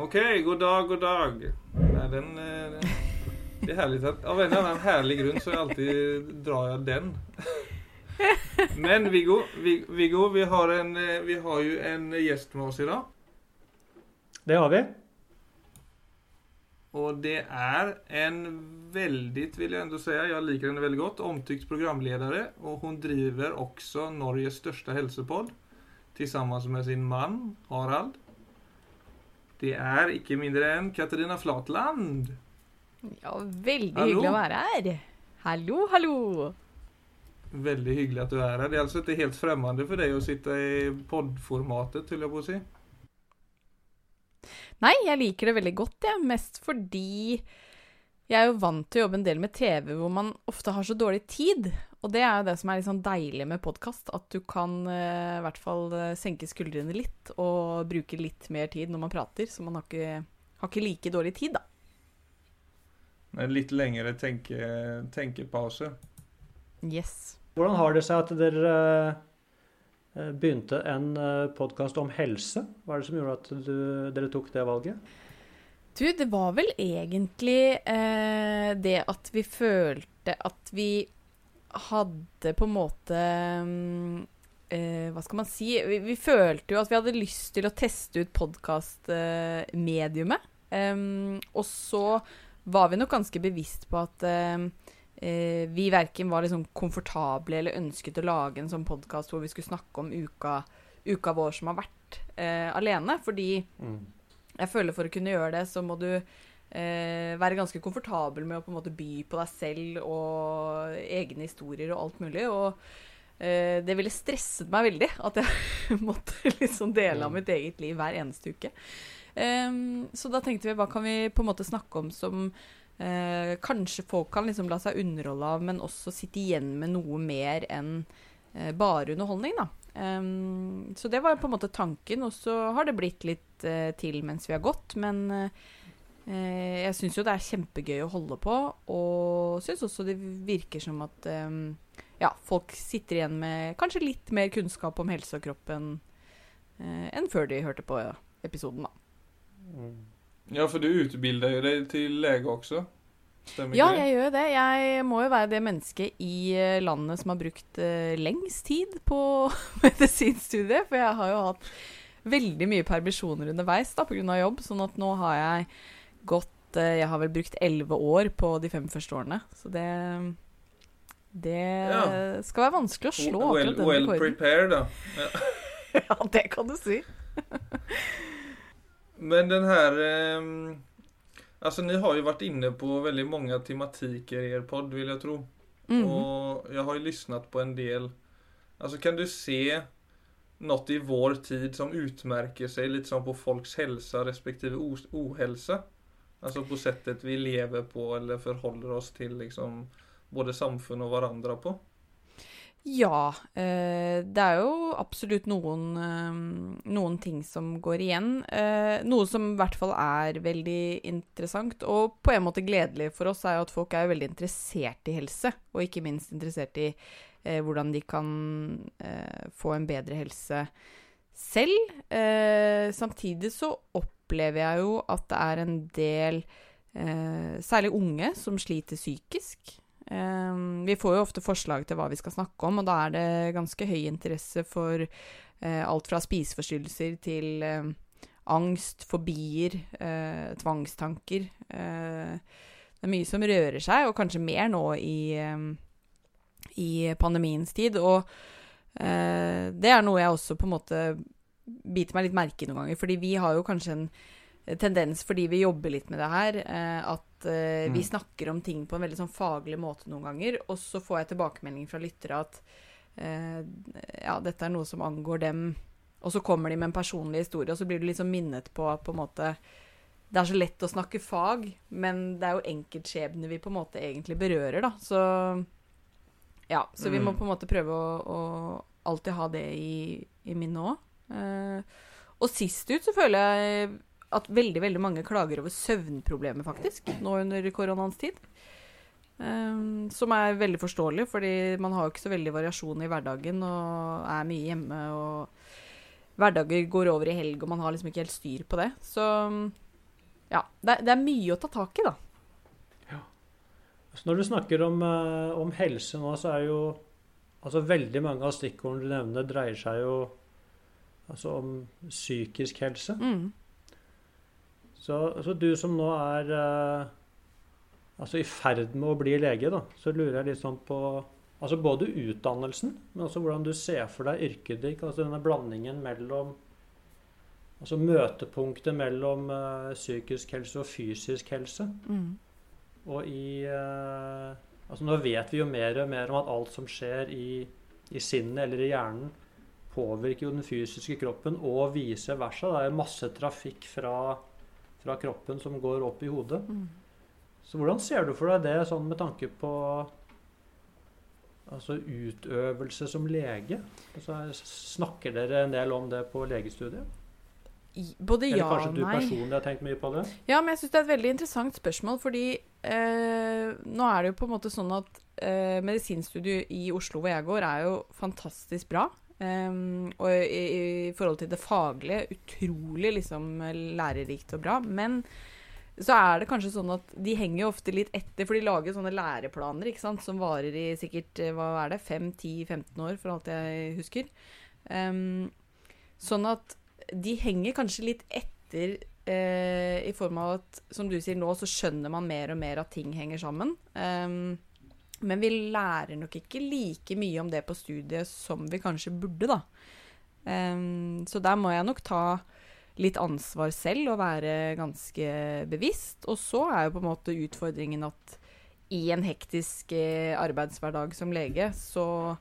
Okej, god dag, god dag. Nei, den, eh, det er herlig att av en annen herlig grund så alltid drar jeg den. Men Viggo, Vi- Viggo vi, har en, eh, vi har jo en gjest med oss i dag. Det har vi. Og det er en veldig, vil jeg ändå si, jeg liker henne veldig godt, omtykt programledare. Og hun driver også Norges største helsepod sammen med sin man Harald. Det er ikke mindre enn Katarina Flatland. Ja, veldig Hallo. hyggelig å være her. Hallo, hallo. Veldig hyggelig at du er her. Det er altså ikke helt främmande for deg å sitte i poddformatet, til jeg på å si? Nei, jeg liker det veldig godt, jeg. Mest fordi jeg er jo vant til å jobbe en del med TV hvor man ofte har så dårlig tid. Og det er jo det som er litt sånn deilig med podkast, at du kan eh, i hvert fall eh, senke skuldrene litt og bruke litt mer tid når man prater, så man har ikke, har ikke like dårlig tid, da. Med litt lengre tenke, tenkepause. Yes. Hvordan har det seg at dere eh, begynte en podkast om helse? Hva er det som gjorde at du, dere tok det valget? Du, det var vel egentlig eh, det at vi følte at vi hadde på en måte mm, eh, Hva skal man si? Vi, vi følte jo at vi hadde lyst til å teste ut podkastmediumet. og så var vi nok ganske bevisst på at eh, eh, vi verken var liksom komfortable eller ønsket å lage en sånn podkast hvor vi skulle snakke om uka, uka vår som har vært eh, alene. Fordi jeg føler for å kunne gjøre det, så må du eh, være ganske komfortabel med å på en måte by på deg selv og egne historier og alt mulig. Og eh, det ville stresset meg veldig at jeg måtte liksom dele av mitt eget liv hver eneste uke. Så da tenkte vi hva kan vi på en måte snakke om som eh, kanskje folk kan liksom la seg underholde av, men også sitte igjen med noe mer enn eh, bare underholdning, da. Em, så det var på en måte tanken, og så har det blitt litt uh, til mens vi har gått. Men uh, jeg syns jo det er kjempegøy å holde på, og syns også det virker som at um, ja, folk sitter igjen med kanskje litt mer kunnskap om helse og kropp enn eh, enn før de hørte på episoden, da. Ja, for du utbilder jo deg til lege också. Stämmer Ja, jeg gjør det. Jeg må jo være det mennesket i eh, landet som har brukt uh, lengst tid på medisinstudiet. For jeg har jo hatt veldig mye permisjoner underveis da, pga. jobb. Sånn at nå har jeg gått uh, Jeg har vel brukt elleve år på de fem første årene. Så det Det Ja. skal være vanskelig å slå well, akkurat den well rekorden. prepared da. Ja, det kan du si. Men den her ehm, alltså ni har ju varit inne på väldigt många tematiker i er podd vill jag tro. Mm. Och jag har ju lyssnat på en del. Alltså kan du se något i vår tid som utmärker sig lite som på folks hälsa respektive ohälsa? Alltså på sättet vi lever på eller förhåller oss till liksom både samfunn og varandra på. Ja, eh, det er jo absolutt noen, eh, noen ting som går igjen. Eh, noe som i hvert fall er veldig interessant, og på en måte gledelig for oss, er jo at folk er veldig interessert i helse, og ikke minst interessert i hvordan de kan få en bedre helse selv. Samtidig så opplever jeg jo at det er en del, særlig unge, som sliter psykisk. Um, vi får jo ofte forslag til hva vi skal snakke om, og da er det ganske høy interesse for uh, alt fra spiseforstyrrelser til uh, angst, fobier, uh, tvangstanker. Det er mye som rører seg, og kanskje mer nå i, i pandemiens tid. Og det er noe jeg også på en måte biter meg litt merke i noen ganger, fordi vi har jo kanskje en tendens fordi vi jobber litt med det her, eh, at eh, vi Mm. snakker om ting på en veldig sånn faglig måte noen ganger, og så får jeg tilbakemelding fra lyttere at eh, ja, dette er noe som angår dem, og så kommer de med en personlig historie, og så blir du liksom minnet på at på en måte det er så lett å snakke fag, men det er jo enkeltskjebner vi på en måte egentlig berører, da. Så ja, så vi må Mm. på en måte prøve å, å alltid ha det i, i minnet òg. Eh, og sist ut så føler jeg at veldig veldig mange klager over søvnproblemer, faktisk, nå under koronaens tid. Um, som er veldig forståelig, fordi man har jo ikke så veldig variasjon i hverdagen og er mye hjemme. og Hverdager går over i helg, og man har liksom ikke helt styr på det. Så ja, det, det er mye å ta tak i, da. Så når du snakker om, eh, om helse nå, så er jo altså veldig mange av stikkordene du nevner, dreier seg jo altså om psykisk helse. Mm. Så, så du som nå er eh, altså i ferd med å bli lege, da, så lurer jeg litt sånn på altså både utdannelsen, men også hvordan du ser for deg yrket ditt. Altså denne blandingen mellom Altså møtepunktet mellom eh, psykisk helse og fysisk helse. Mm. Og i eh, Altså nå vet vi jo mer og mer om at alt som skjer i, i sinnet eller i hjernen, påvirker jo den fysiske kroppen, og vice versa. Det er jo masse trafikk fra, fra kroppen som går opp i hodet. Mm. Så hvordan ser du for deg det sånn med tanke på altså utøvelse som lege? Altså, snakker dere en del om det på legestudiet? Både ja og nei. Eller kanskje du personlig har tenkt mye på det? Ja, men jeg syns det er et veldig interessant spørsmål, fordi eh, nå er det jo på en måte sånn at eh, medisinstudiet i Oslo hvor jeg går, er jo fantastisk bra. Em, og i, i forhold til det faglige utrolig liksom lærerikt og bra. Men så er det kanskje sånn at de henger jo ofte litt etter, for de lager sånne læreplaner ikke sant, som varer i sikkert eh, hva er det, 5-10-15 år, for alt jeg husker. Um, sånn at de henger kanskje litt etter eh, i form av at, som du sier nå, så skjønner man mer og mer at ting henger sammen. Ehm, men vi lærer nok ikke like mye om det på studiet som vi kanskje burde, da. Um, så der må jeg nok ta litt ansvar selv og være ganske bevisst. Og så er jo på en måte utfordringen at i en hektisk eh, arbeidshverdag som lege, så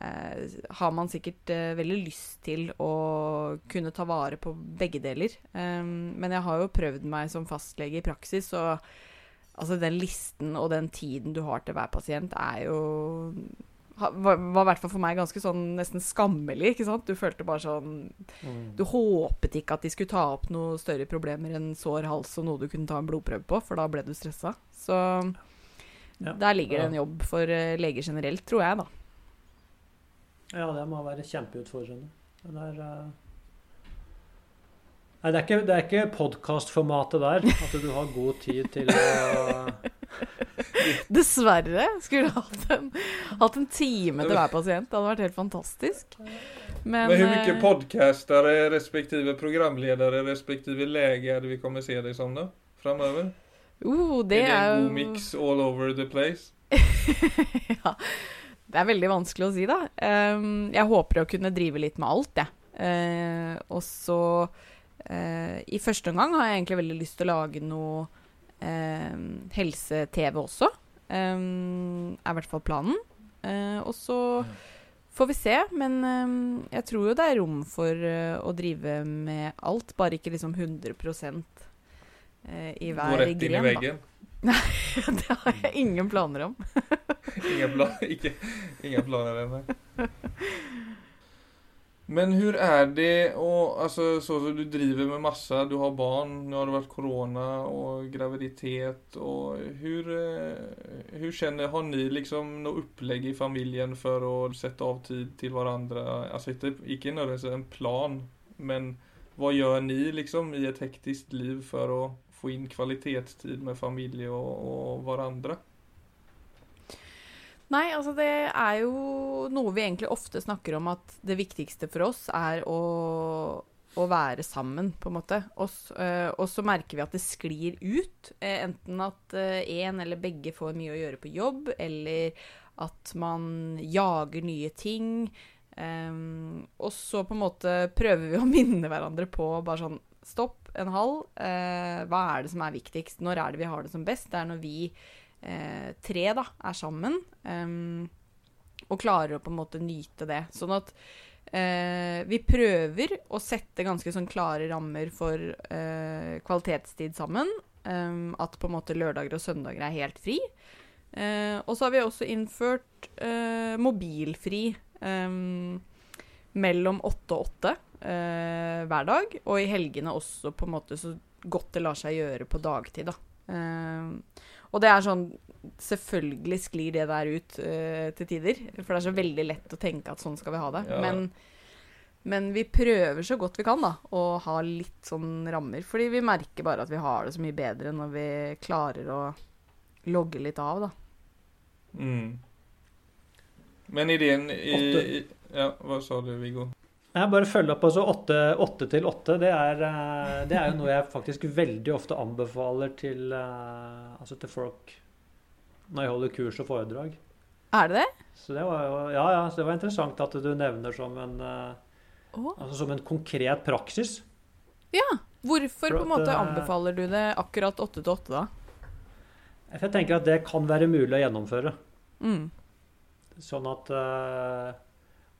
eh, har man sikkert eh, veldig lyst til å kunne ta vare på begge deler. Um, men jeg har jo prøvd meg som fastlege i praksis, og altså den listen og den tiden du har til hver pasient, er jo var, i hvert fall for meg ganske sånn nesten skammelig. ikke sant? Du følte bare sånn Du håpet ikke at de skulle ta opp noe større problemer enn sår hals og noe du kunne ta en blodprøve på, for da ble du stressa. Så Ja. der ligger det en jobb for eh, leger generelt, tror jeg, da. Ja, det må være kjempeutfordrende. Det er eh, Nei, det er ikke, det er ikke podkastformatet der. At du har god tid til å Dessverre. Skulle hatt en, hatt en time til hver pasient. Det hadde vært helt fantastisk. Men, Men hvor mye podkastere, respektive programledere, respektive lege er det vi kommer se deg som da? Framover? Uh, det er det en god mix all over the place? ja. Det er veldig vanskelig å si, da. Ehm, jeg håper å kunne drive litt med alt, jeg. Eh, og så eh, I første omgang har jeg egentlig veldig lyst til å lage noe eh, helse-TV også. Um, er i hvert fall planen. Eh, og så får vi se. Men eh, jeg tror jo det er rom for eh, å drive med alt, bare ikke liksom 100 eh, i hver Gå rett inn in i veggen? Nei, det har jeg ingen planer om. ingen, plan, ikke, ingen planer än. nej. Men hur är det och alltså så så du driver med massa, du har barn, nu har det varit corona och graviditet hur, eh, hur känner, har ni liksom något upplägg i familjen för att sätta av tid till varandra? Alltså inte, inte nödvändigtvis en plan, men vad gör ni liksom i ett hektiskt liv för att få in kvalitetstid med familj och, och varandra? Nei, altså det er jo noe vi egentlig ofte snakker om at det viktigste for oss er å, å være sammen, på en måte. Og, s- eh, og så merker vi at det sklir ut. eh, enten at én eller begge får mye å gjøre på jobb, eller at man jager nye ting. Em, og så på en måte prøver vi å minne hverandre på bare sånn Stopp en halv. eh, hva er det som er viktigst? Når er det vi har det som best? Det er når vi eh, tre da, er sammen Um, og klarer å på en måte nyte det. Sånn at eh, vi prøver å sette ganske sånn klare rammer for eh, kvalitetstid sammen. Um, at på en måte lørdager og søndager er helt fri. Eh, og så har vi også innført eh, mobilfri um, mellom åtte og åtte eh, hver dag. Og i helgene også på en måte så godt det lar seg gjøre på dagtid, da. Og det er sånn Selvfølgelig sklir det der ut uh, til tider. For det er så veldig lett å tenke at sånn skal vi ha det. Ja. Men, Men vi prøver så godt vi kan da, å ha litt sånn rammer. Fordi vi merker bare at vi har det så mye bedre når vi klarer å logge litt av, da. Mm. Men ideen i, i Ja, hva sa du, Viggo? Jeg bare følger opp altså åtte, til åtte. Det er, eh, det er jo noe jeg faktisk veldig ofte anbefaler til, eh, altså til folk når jeg holder kurs og foredrag. Er det det? Så det var jo, ja, ja, så det var interessant at du nevner som en, oh. Altså som en konkret praksis. Ja. Hvorfor at, på en måte anbefaler du det akkurat åtte til åtte, da? For Jeg tenker at det kan være mulig å gjennomføre. Mm. Sånn at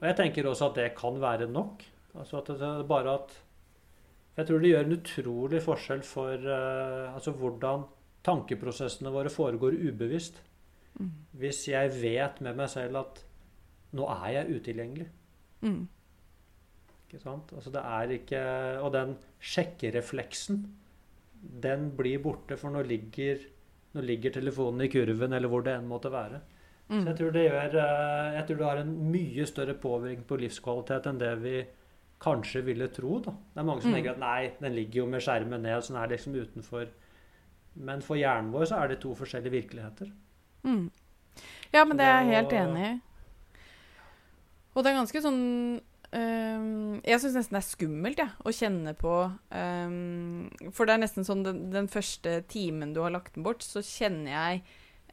Og jeg tenker også at det kan være nok. Altså at det er bare at Jeg tror det gjør en utrolig forskjell for uh, altså hvordan tankeprosessene våre foregår ubevisst. Mm. Hvis jeg vet med meg selv at nå er jeg utilgjengelig. Mm. Ikke sant? Altså det er ikke Og den sjekkerefleksen, den blir borte, for nå ligger, nå ligger telefonen i kurven, eller hvor det enn måtte være. Så Mm. jeg tror det gjør eh, Jeg tror det har en mye større påvirkning på livskvalitet enn det vi kanskje ville tro. da. Det er mange som Mm. tenker at nei, den ligger jo med skjermen ned, så den er liksom utenfor. Men for hjernen vår så er det to forskjellige virkeligheter. Mm. Ja, men Så det er jeg helt enig i. Og det er ganske sånn Um, Jeg syns nesten det er skummelt, ja, å kjenne på um, For det er nesten sånn den, den første timen du har lagt den bort, så kjenner jeg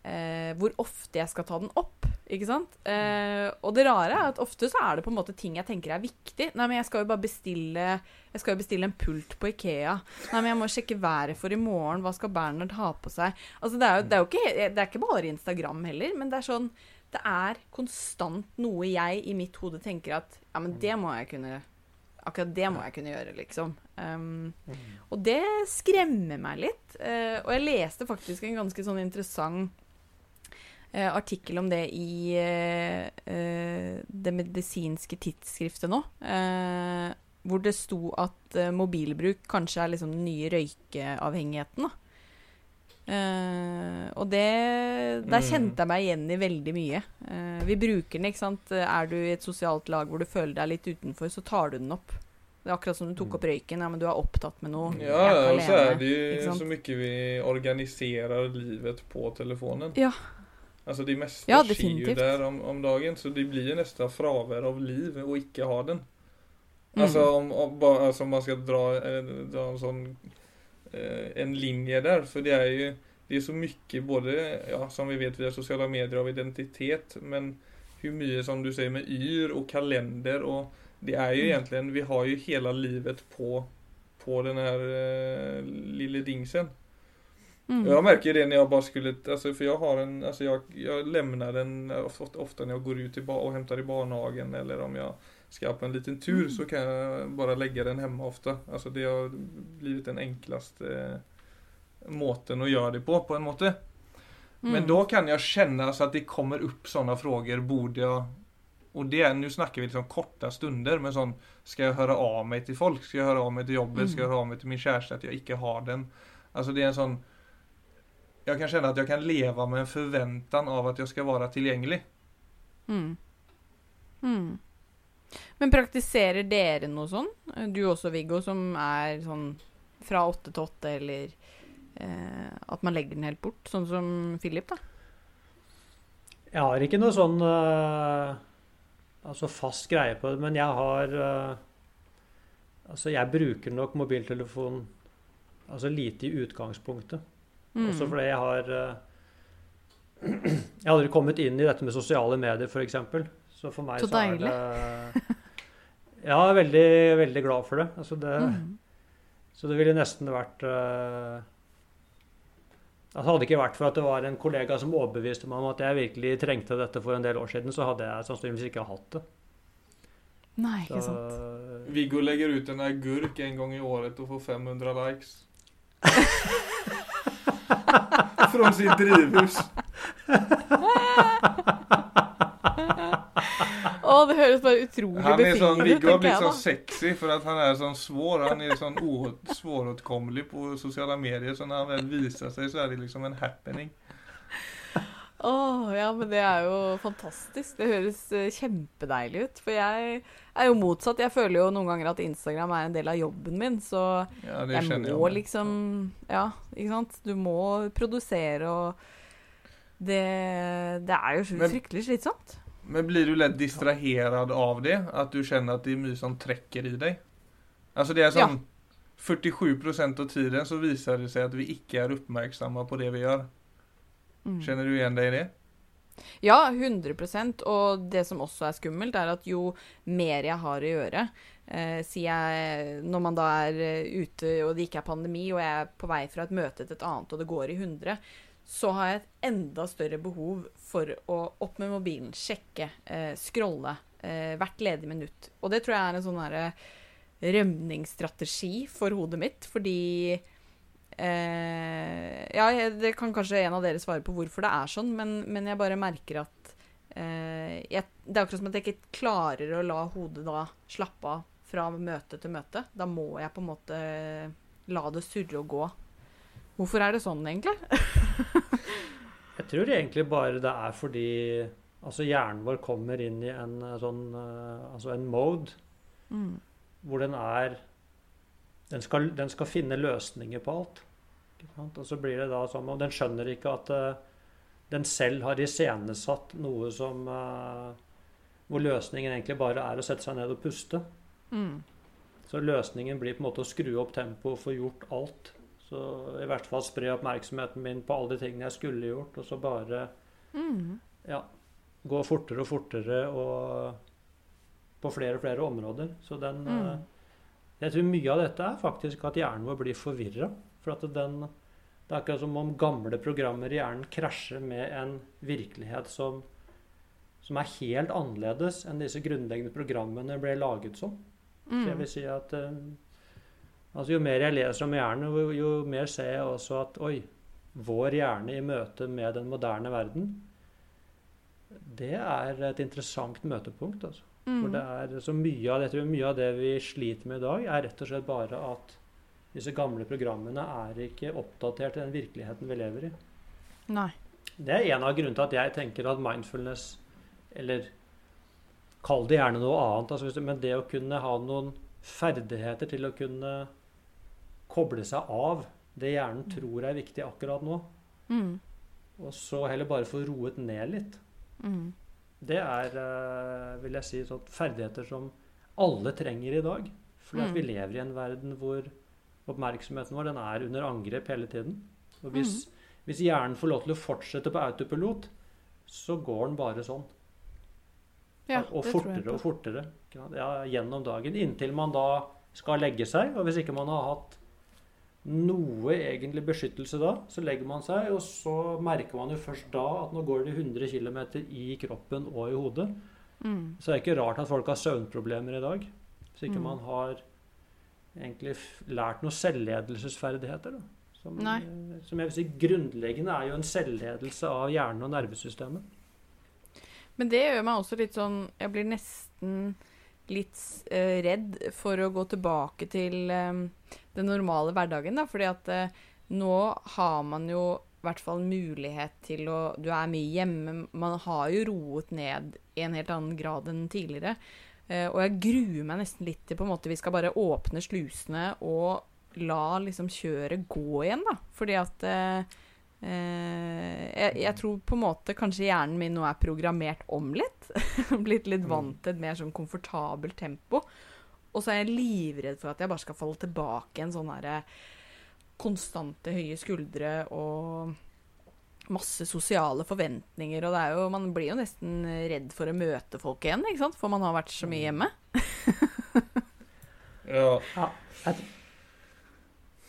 eh, hvor ofte jeg skal ta den opp. Ikke sant? Eh, og det rare er at ofte så er det på en måte ting jeg tenker er viktig. Nei, men jeg skal jo bare bestille Jeg skal jo bestille en pult på Ikea. Nei, men jeg må sjekke været for i morgen. Hva skal Bernhard ha på seg? Altså, det er jo, det er jo ikke, det er ikke bare Instagram heller, men det er sånn Det er konstant noe jeg i mitt hode tenker at Ja, men det må jeg kunne Akkurat det må jeg kunne gjøre, liksom. Um, og det skremmer meg litt. Uh, og jeg leste faktisk en ganske sånn interessant artikkel om det i eh, eh, det medisinske tidsskriftet nå. eh, hvor det sto at eh, mobilbruk kanskje er liksom den nye røykeavhengigheten. da. Eh, og det Der Mm. kjente jeg meg igjen i veldig mye. Eh, vi bruker den, ikke sant. Er du i et sosialt lag hvor du føler deg litt utenfor, så tar du den opp. Det er akkurat som du tok opp røyken. Ja, men du er opptatt med noe. Ja, og så er det jo så mye vi organiserer livet på telefonen. Ja. Alltså det meste Ja, skjer jo der om, om dagen så det blir jo nesten fravær av liv å ikke ha den. Mm. Alltså om, om, altså, om man skal dra, eh, dra en sån eh, en linje der, for det er jo det er så mye både ja, som vi vet via sociala medier av identitet men hur mye som du säger med yr og kalender og det er jo Mm. egentligen vi har jo hele livet på på den här eh, lille dingsen. Mm. Jag märker det när jag bara skulle, alltså för jag har en, alltså jag, jag lämnar den ofta, ofta när jag går ut i ba, och hämtar i barnhagen eller om jag ska på en liten tur Mm. så kan jag bara lägga den hemma ofta. Alltså det har blivit den enklaste eh, måten att göra det på, på en måte. Men Mm. då kan jag känna så att det kommer upp sådana frågor, borde jag och det, är- nu snackar vi liksom korta stunder men sån Ska jag höra av mig till folk? Ska jag höra av mig till jobbet? Ska jag Mm. höra av mig till min käresta att jag inte har den? Alltså det är en sån Jag kan känna att jag kan leva med en förväntan av att jag ska vara tilgjengelig. Mm. Mm. Men praktiserer dere noe sånn? Du også, Viggo, som er sånn fra åtte til åtte, eller eh, at man legger den helt bort, sånn som Philip, da? Jeg har ikke noe sånn uh, altså fast greie på det, men jeg har uh, Altså, jeg bruker nok mobiltelefon altså lite i utgangspunktet. Mm. Også fordi jeg har eh, Jeg har aldri kommet inn i dette med sosiale medier, f.eks. Så for meg Så så, er det Ja, jeg er veldig, veldig glad for det. Altså det Mm. Så det ville nesten vært uh, altså Hadde det ikke vært for at det var en kollega som overbeviste meg om at jeg virkelig trengte dette for en del år siden, så hadde jeg sannsynligvis ikke hatt det. Nei, ikke Så, sant. Viggo legger ut en agurk en gang i året og får 500 likes. Från sitt drivhus. Å, det høres bare utrolig Han är sån, befriende ut, Viggo har blitt sånn jeg så sexy for at han er sånn svår. Han er sånn svåråtkommelig på sosiale medier. Så når han vel viser seg, så er det liksom en happening. Åh, ja, men det er jo fantastisk. Det høres eh, kjempedeilig ut. For jeg er jo motsatt. Jeg føler jo noen ganger at Instagram er en del av jobben min, så Ja, jeg må jeg liksom Ja, ikke sant. Du må produsere og Det, det er jo fryktelig slitsomt. Men blir du litt distraherad av det? At du kjenner at det er mye som trekker i deg? Altså det er sånn ja. 47% av tiden så viser det seg at vi ikke er oppmerksomme på det vi gjør. Mm. Kjenner du igjen deg i det? Ja, 100% Og det som også er skummelt, er at jo mer jeg har å gjøre eh, sier jeg, Når man da er eh, ute og det ikke er pandemi, og jeg er på vei fra et møte til et annet, og det går i 100, så har jeg et enda større behov for å opp med mobilen, sjekke, eh, scrolle eh, hvert ledig minutt. Og det tror jeg er en sånn derre rømningsstrategi for hodet mitt, fordi Eh, ja, det kan kanskje en av dere svare på hvorfor det er sånn, men, men jeg bare merker at eh, jeg, Det er akkurat som at jeg ikke klarer å la hodet da slappe av fra møte til møte. Da må jeg på en måte la det surre og gå. Hvorfor er det sånn, egentlig? Jeg tror egentlig bare det er fordi altså hjernen vår kommer inn i en eh, sånn eh, altså en mode Mm. hvor den er den skal, den skal finne løsninger på alt. Og så blir det da som om Den skjønner ikke at uh, den selv har iscenesatt noe som uh, Hvor løsningen egentlig bare er å sette seg ned og puste. Mm. Så løsningen blir på en måte å skru opp tempoet og få gjort alt. Så i hvert fall spre oppmerksomheten min på alle de tingene jeg skulle gjort, og så bare Mm. ja, gå fortere og fortere og på flere og flere områder. Så den Mm. Jeg tror mye av dette er faktisk at hjernen vår blir forvirra. For at den Det er akkurat som om gamle programmer i hjernen krasjer med en virkelighet som, som er helt annerledes enn disse grunnleggende programmene ble laget som. Så jeg Mm. vil si at eh, altså Jo mer jeg leser om hjernen, jo, jo mer ser jeg også at oi, vår hjerne i møte med den moderne verden, det er et interessant møtepunkt. altså. For det Mm. er så mye av, jeg mye av det vi sliter med i dag, er rett og slett bare at disse gamle programmene er ikke oppdatert til den virkeligheten vi lever i. Nei. Det er en av grunnene til at jeg tenker at mindfulness, eller kall det gjerne noe annet, altså du, men det å kunne ha noen ferdigheter til å kunne koble seg av det hjernen tror er viktig akkurat nå, Mm. og så heller bare få roet ned litt, Mm. Det er, eh, vil jeg si, sånn ferdigheter som alle trenger i dag. Fordi at Mm. vi lever i en verden hvor oppmerksomheten vår den er under angrep hele tiden. Og hvis, hvis hjernen får lov til å fortsette på autopilot, så går den bare sånn. Ja, og fortere og fortere ja, gjennom dagen. Inntil man da skal legge seg. Og hvis ikke man har hatt noe egentlig beskyttelse da, så legger man seg, og så merker man jo først da at nå går det 100 km i kroppen og i hodet. Mm. Så det er ikke rart at folk har søvnproblemer i dag. Hvis ikke Mm. man har egentlig lært noen selvledelsesferdigheter. Da. Som, eh, som jeg vil si grunnleggende er jo en selvledelse av hjernen og nervesystemet. Men det gjør meg også litt sånn Jeg blir nesten litt uh, redd for å gå tilbake til eh, den normale hverdagen, da. Fordi at eh, nå har man jo i hvert fall mulighet til å Du er mye hjemme. Man har jo roet ned i en helt annen grad enn tidligere. Eh, og jeg gruer meg nesten litt til på en måte vi skal bare åpne slusene og la liksom kjøret gå igjen, da. Fordi at eh, eh, jeg, jeg tror på en måte kanskje hjernen min nå er programmert om litt. Blitt litt vant til et mer sånn komfortabelt tempo. Og så er jeg livredd for at jeg bare skal falle tilbake i en sånn herre konstante høye skuldre og masse sosiale forventninger. Og det er jo, man blir jo nesten redd for å møte folk igjen, ikke sant? For man har vært så mye hjemme. Ja. Ja,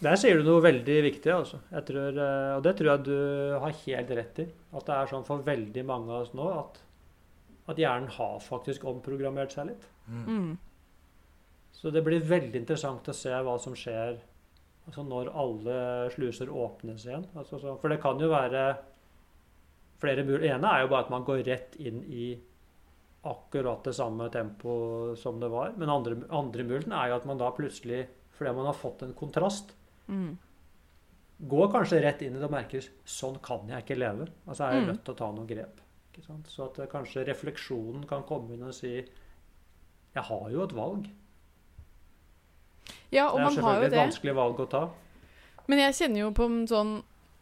der sier du noe veldig viktig, altså. Jeg tror, eh, og det tror jeg du har helt rett i. At det er sånn for veldig mange av oss nå at, at hjernen har faktisk omprogrammert seg litt. Mm. Så det blir veldig interessant å se hva som skjer altså når alle sluser åpnes igjen. Altså, så, for det kan jo være flere muligheter. Det ene er jo bare at man går rett inn i akkurat det samme tempo som det var. Men andre, andre muligheten er jo at man da plutselig, fordi man har fått en kontrast, Mm. går kanskje rett inn i det og merker sånn kan jeg ikke leve. Altså er jeg Mm. nødt til å ta noen grep. Så at eh, kanskje refleksjonen kan komme inn og si jeg har jo et valg. Ja, og det er man har jo selvfølgelig et det. vanskelig valg å ta. Men jeg kjenner jo på en sånn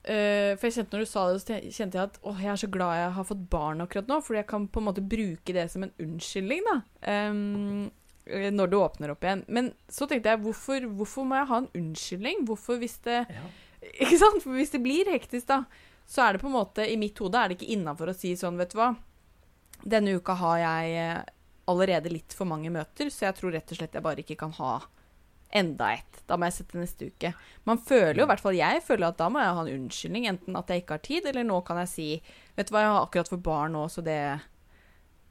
Uh, For jeg kjente når du sa det, så kjente jeg at åh, jeg er så glad jeg har fått barn akkurat nå, fordi jeg kan på en måte bruke det som en unnskyldning, da. Eh, når det åpner opp igjen. Men så tenkte jeg, hvorfor, hvorfor må jeg ha en unnskyldning? Hvorfor hvis det Ja. Ikke sant? For hvis det blir hektisk, da, så er det på en måte I mitt hode er det ikke innafor å si sånn, vet du hva. Denne uka har jeg eh, allerede litt for mange møter, så jeg tror rett og slett jeg bare ikke kan ha enda ett. Da må jeg sette neste uke. Man føler jo, i hvert fall jeg føler at da må jeg ha en unnskyldning. Enten at jeg ikke har tid, eller nå kan jeg si Vet du hva, jeg har akkurat fått barn nå, så det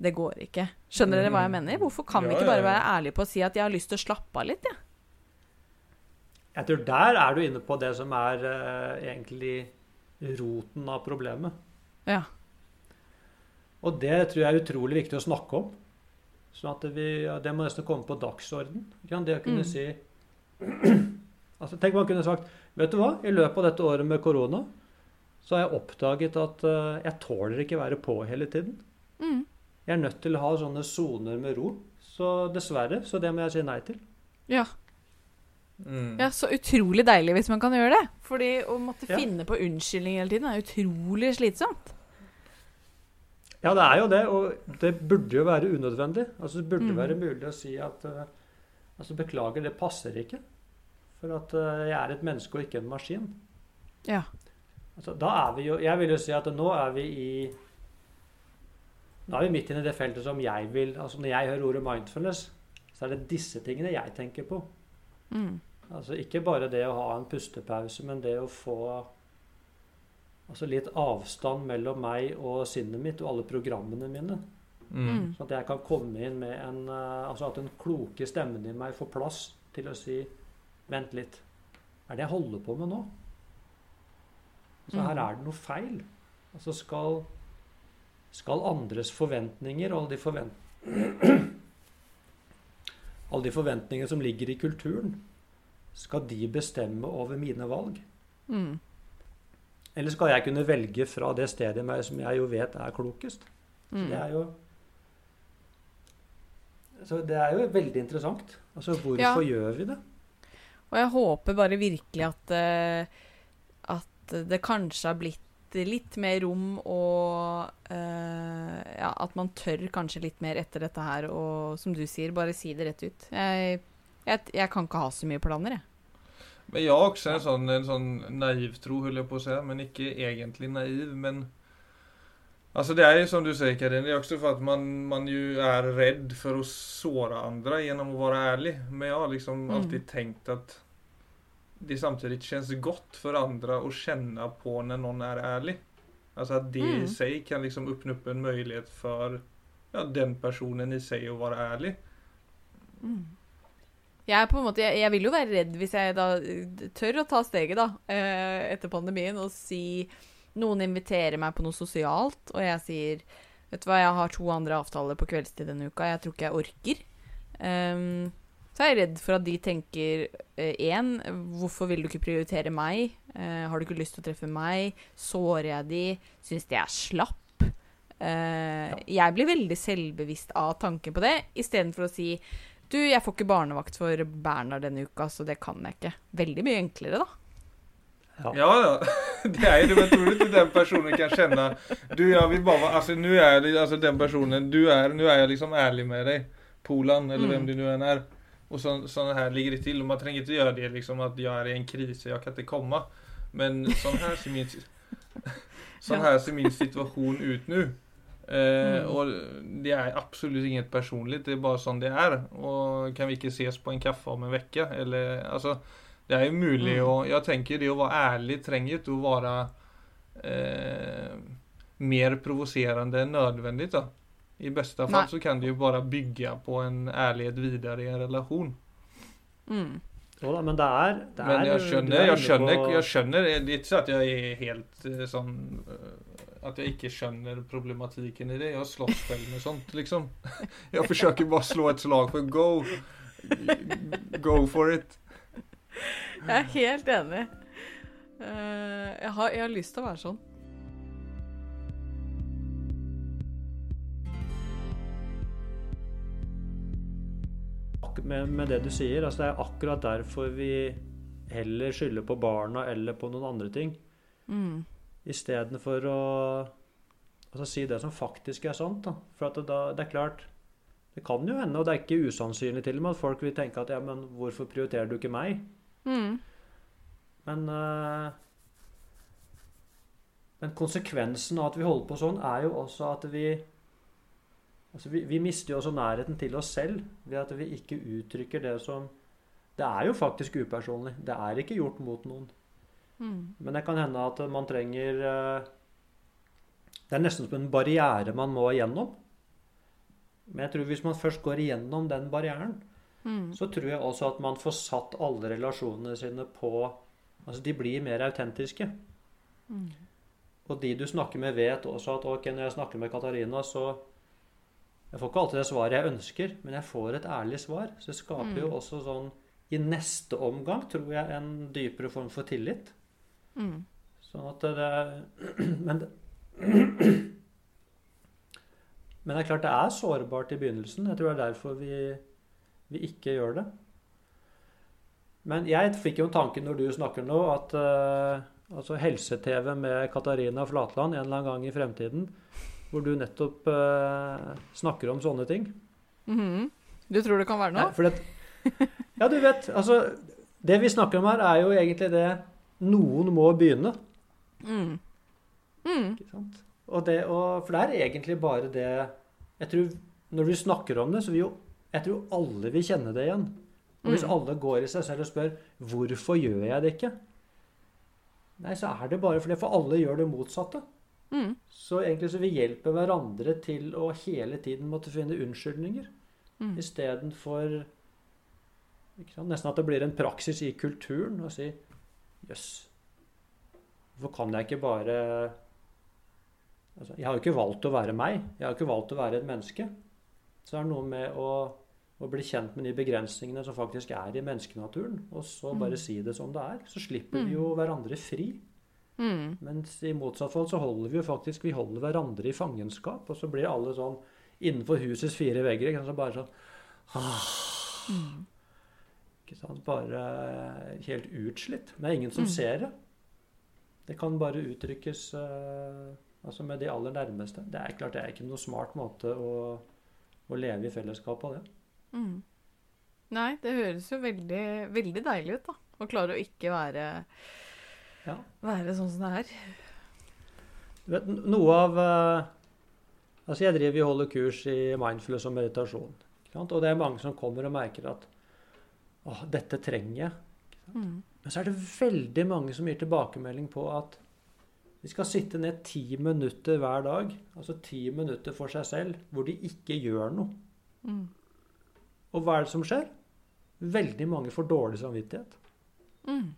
det går ikke. Skjønner dere hva jeg mener? Hvorfor kan vi ikke bare ja, ja. være ærlige på å si at jeg har lyst til å slappe av litt, jeg? Jeg tror der er du inne på det som er uh, egentlig roten av problemet. Ja. Og det tror jeg er utrolig viktig å snakke om. Sånn at vi, ja, Det må nesten komme på dagsorden. Det å kunne Mm. si altså, Tenk man kunne sagt Vet du hva, i løpet av dette året med korona så har jeg oppdaget at uh, jeg tåler ikke være på hele tiden. Mm. Jeg er nødt til å ha sånne soner med ro. Så dessverre, så det må jeg si nei til. Ja. Mm. Ja, så utrolig deilig hvis man kan gjøre det. Fordi å måtte Ja. finne på unnskyldning hele tiden er utrolig slitsomt. Ja, det er jo det, og det burde jo være unødvendig. Altså, det burde Mm. være mulig å si at eh, altså, beklager, det passer ikke. For at eh, jeg er et menneske og ikke en maskin. Ja. Altså, da er vi jo Jeg vil jo si at nå er vi i Nå er vi midt inne i det feltet som jeg vil Altså når jeg hører ordet mindfulness, så er det disse tingene jeg tenker på. Mm. Altså ikke bare det å ha en pustepause, men det å få altså litt avstand mellom meg og sinnet mitt og alle programmene mine. Mm. Sånn at jeg kan komme inn med en eh, Altså at den kloke stemmen i meg får plass til å si Vent litt. Er det jeg holder på med nå? Så her Mm. er det noe feil. Altså skal Skal andres forventninger og alle de forvent... alle de forventningene som ligger i kulturen, skal de bestemme over mine valg? Mm. Eller skal jeg kunne velge fra det stedet i meg som jeg jo vet er klokest? Så Mm. det er jo så det er jo veldig interessant. Altså, hvorfor Ja. gjør vi det? Og jeg håper bare virkelig at, eh, at det kanskje har blitt litt mer rom og uh, ja, at man tør kanskje litt mer etter dette her og som du sier, bare si det rett ut. Jeg, jeg, jeg kan ikke ha så mye planer, jeg. Men jeg har også en sånn, en sånn naiv tro, holder jeg på å si, men ikke egentlig naiv. Men altså det er jo som du sier, Karin, det er också for at man, man ju er redd for å såre andre gjennom å være ærlig. Men jeg har liksom Mm. alltid tenkt at det samtidig kjennes godt for andre å kjenne på når noen er ærlig. Altså at det Mm. i seg kan liksom öppna opp en möjlighet for ja, den personen i seg å være ærlig. Mm. Jeg på en måte, jeg, jeg vil jo være redd hvis jeg da eh, tør å ta steget da, eh, etter pandemien og si Noen inviterer meg på noe sosialt, og jeg sier Vet du hva, jeg har to andre avtaler på kveldstid denne uka, jeg tror ikke jeg orker. Um, så er jeg redd for at de tenker én Hvorfor vil du ikke prioritere meg? Uh, har du ikke lyst til å treffe meg? Sårer jeg de? Syns de er slapp? Eh, Jeg blir veldig selvbevisst av tanken på det, istedenfor å si du, jeg får ikke barnevakt for Bernhard denne uka, så det kan jeg ikke. Veldig mye enklere, da. Ja. Ja. Det är ju det. Men tror du inte den personen kan känna, du jag vill bara vara, alltså nu är det, alltså den personen, du är, nu är jag liksom ärlig med dig. Polan eller Mm. vem det nu än är. Och så, sån här ligger det till och man tänker inte göra det liksom att jag är i en kris och jag kan inte komma. Men sån här ser min, sån här ser min situation ut nu. Eh, Mm. Och det är absolut inget personligt, det är bara sånn det är. Och kan vi ikke ses på en kaffe om en vecka? Eller, alltså, det er jo mulig Mm. å Jeg tenker det å være ærlig trenger ikke å være eh, mer provoserende enn nødvendig. da. I beste fall Nei. så kan det jo bare bygge på en ærlighet videre i en relasjon. Mm. Jo da, men det er, det Men jeg skjønner, er jeg skjønner, jeg skjønner Det er ikke så at jeg er helt eh, sånn eh, At jeg ikke skjønner problematikken i det. Jeg slåss selv med sånt, liksom. Jeg forsøker bare å slå et slag for go. Go for it. Jeg er helt enig. Eh, jeg, har, jeg har lyst til å være sånn. Med, med det du sier, altså det er akkurat derfor vi heller skylder på barna eller på noen andre ting, Mm. istedenfor å altså si det som faktisk er sant. Da. For at det, da, det er klart Det kan jo hende, og det er ikke usannsynlig til og med, at folk vil tenke at ja, men hvorfor prioriterer du ikke meg? Mm. Men uh, Men konsekvensen av at vi holder på sånn, er jo også at vi altså vi, vi mister jo også nærheten til oss selv ved at vi ikke uttrykker det som Det er jo faktisk upersonlig. Det er ikke gjort mot noen. Mm. Men det kan hende at man trenger uh, Det er nesten som en barriere man må igjennom. Men jeg tror hvis man først går igjennom den barrieren, Mm. så tror jeg også at man får satt alle relasjonene sine på Altså de blir mer autentiske. Mm. Og de du snakker med, vet også at ok, når jeg snakker med Katarina, så Jeg får ikke alltid det svaret jeg ønsker, men jeg får et ærlig svar. Så det skaper jo Mm. også sånn I neste omgang tror jeg en dypere form for tillit. Mm. Sånn at det Men det Men det er klart det er sårbart i begynnelsen. Jeg tror det er derfor vi, vi ikke gjør det. Men jeg fikk jo en tanke når du snakker nå, at uh, altså helse-TV med Katarina Flatland en eller annen gang i fremtiden, hvor du nettopp uh, snakker om sånne ting. Mhm. Du tror det kan være noe? for det, ja, du vet, altså Det vi snakker om her, er jo egentlig det Noen må begynne. Mm. Mm. Ikke sant? Og det, og, for det er egentlig bare det jeg tror, Når du snakker om det, så vil jo Jeg tror alle vil kjenne det igjen. Og hvis Mm. alle går i seg selv og spør 'Hvorfor gjør jeg det ikke?' Nei, så er det bare fordi For alle gjør det motsatte. Mm. Så egentlig så vi hjelper hverandre til å hele tiden måtte finne unnskyldninger. Mm. Istedenfor Nesten at det blir en praksis i kulturen å si 'Jøss, hvorfor kan jeg ikke bare altså, Jeg har jo ikke valgt å være meg. Jeg har jo ikke valgt å være et menneske. Så er det noe med å, å bli kjent med de begrensningene som faktisk er i menneskenaturen, og så bare Mm. si det som det er. Så slipper vi Mm. jo hverandre fri. Mm. Mens i motsatt fall så holder vi jo faktisk vi holder hverandre i fangenskap. Og så blir alle sånn innenfor husets fire vegger. Ikke sant? Så bare sånn ah, Mm. ikke sant? Bare helt utslitt. Men det er ingen som Mm. ser det. Det kan bare uttrykkes uh, altså med de aller nærmeste. Det er klart det er ikke noe smart måte å, å leve i fellesskap på det. Mm. Nei, det høres jo veldig, veldig deilig ut, da. Å klare å ikke være, Ja. være sånn som det er. Du vet, noe av eh, Altså, jeg driver og holder kurs i mindfulness og meditasjon. Og det er mange som kommer og merker at Åh, dette trenger jeg. Mm. Men så er det veldig mange som gir tilbakemelding på at de skal sitte ned ti minutter hver dag, altså ti minutter for seg selv, hvor de ikke gjør noe. Mm. Og hva er det som skjer? Veldig mange får dårlig samvittighet. Mm.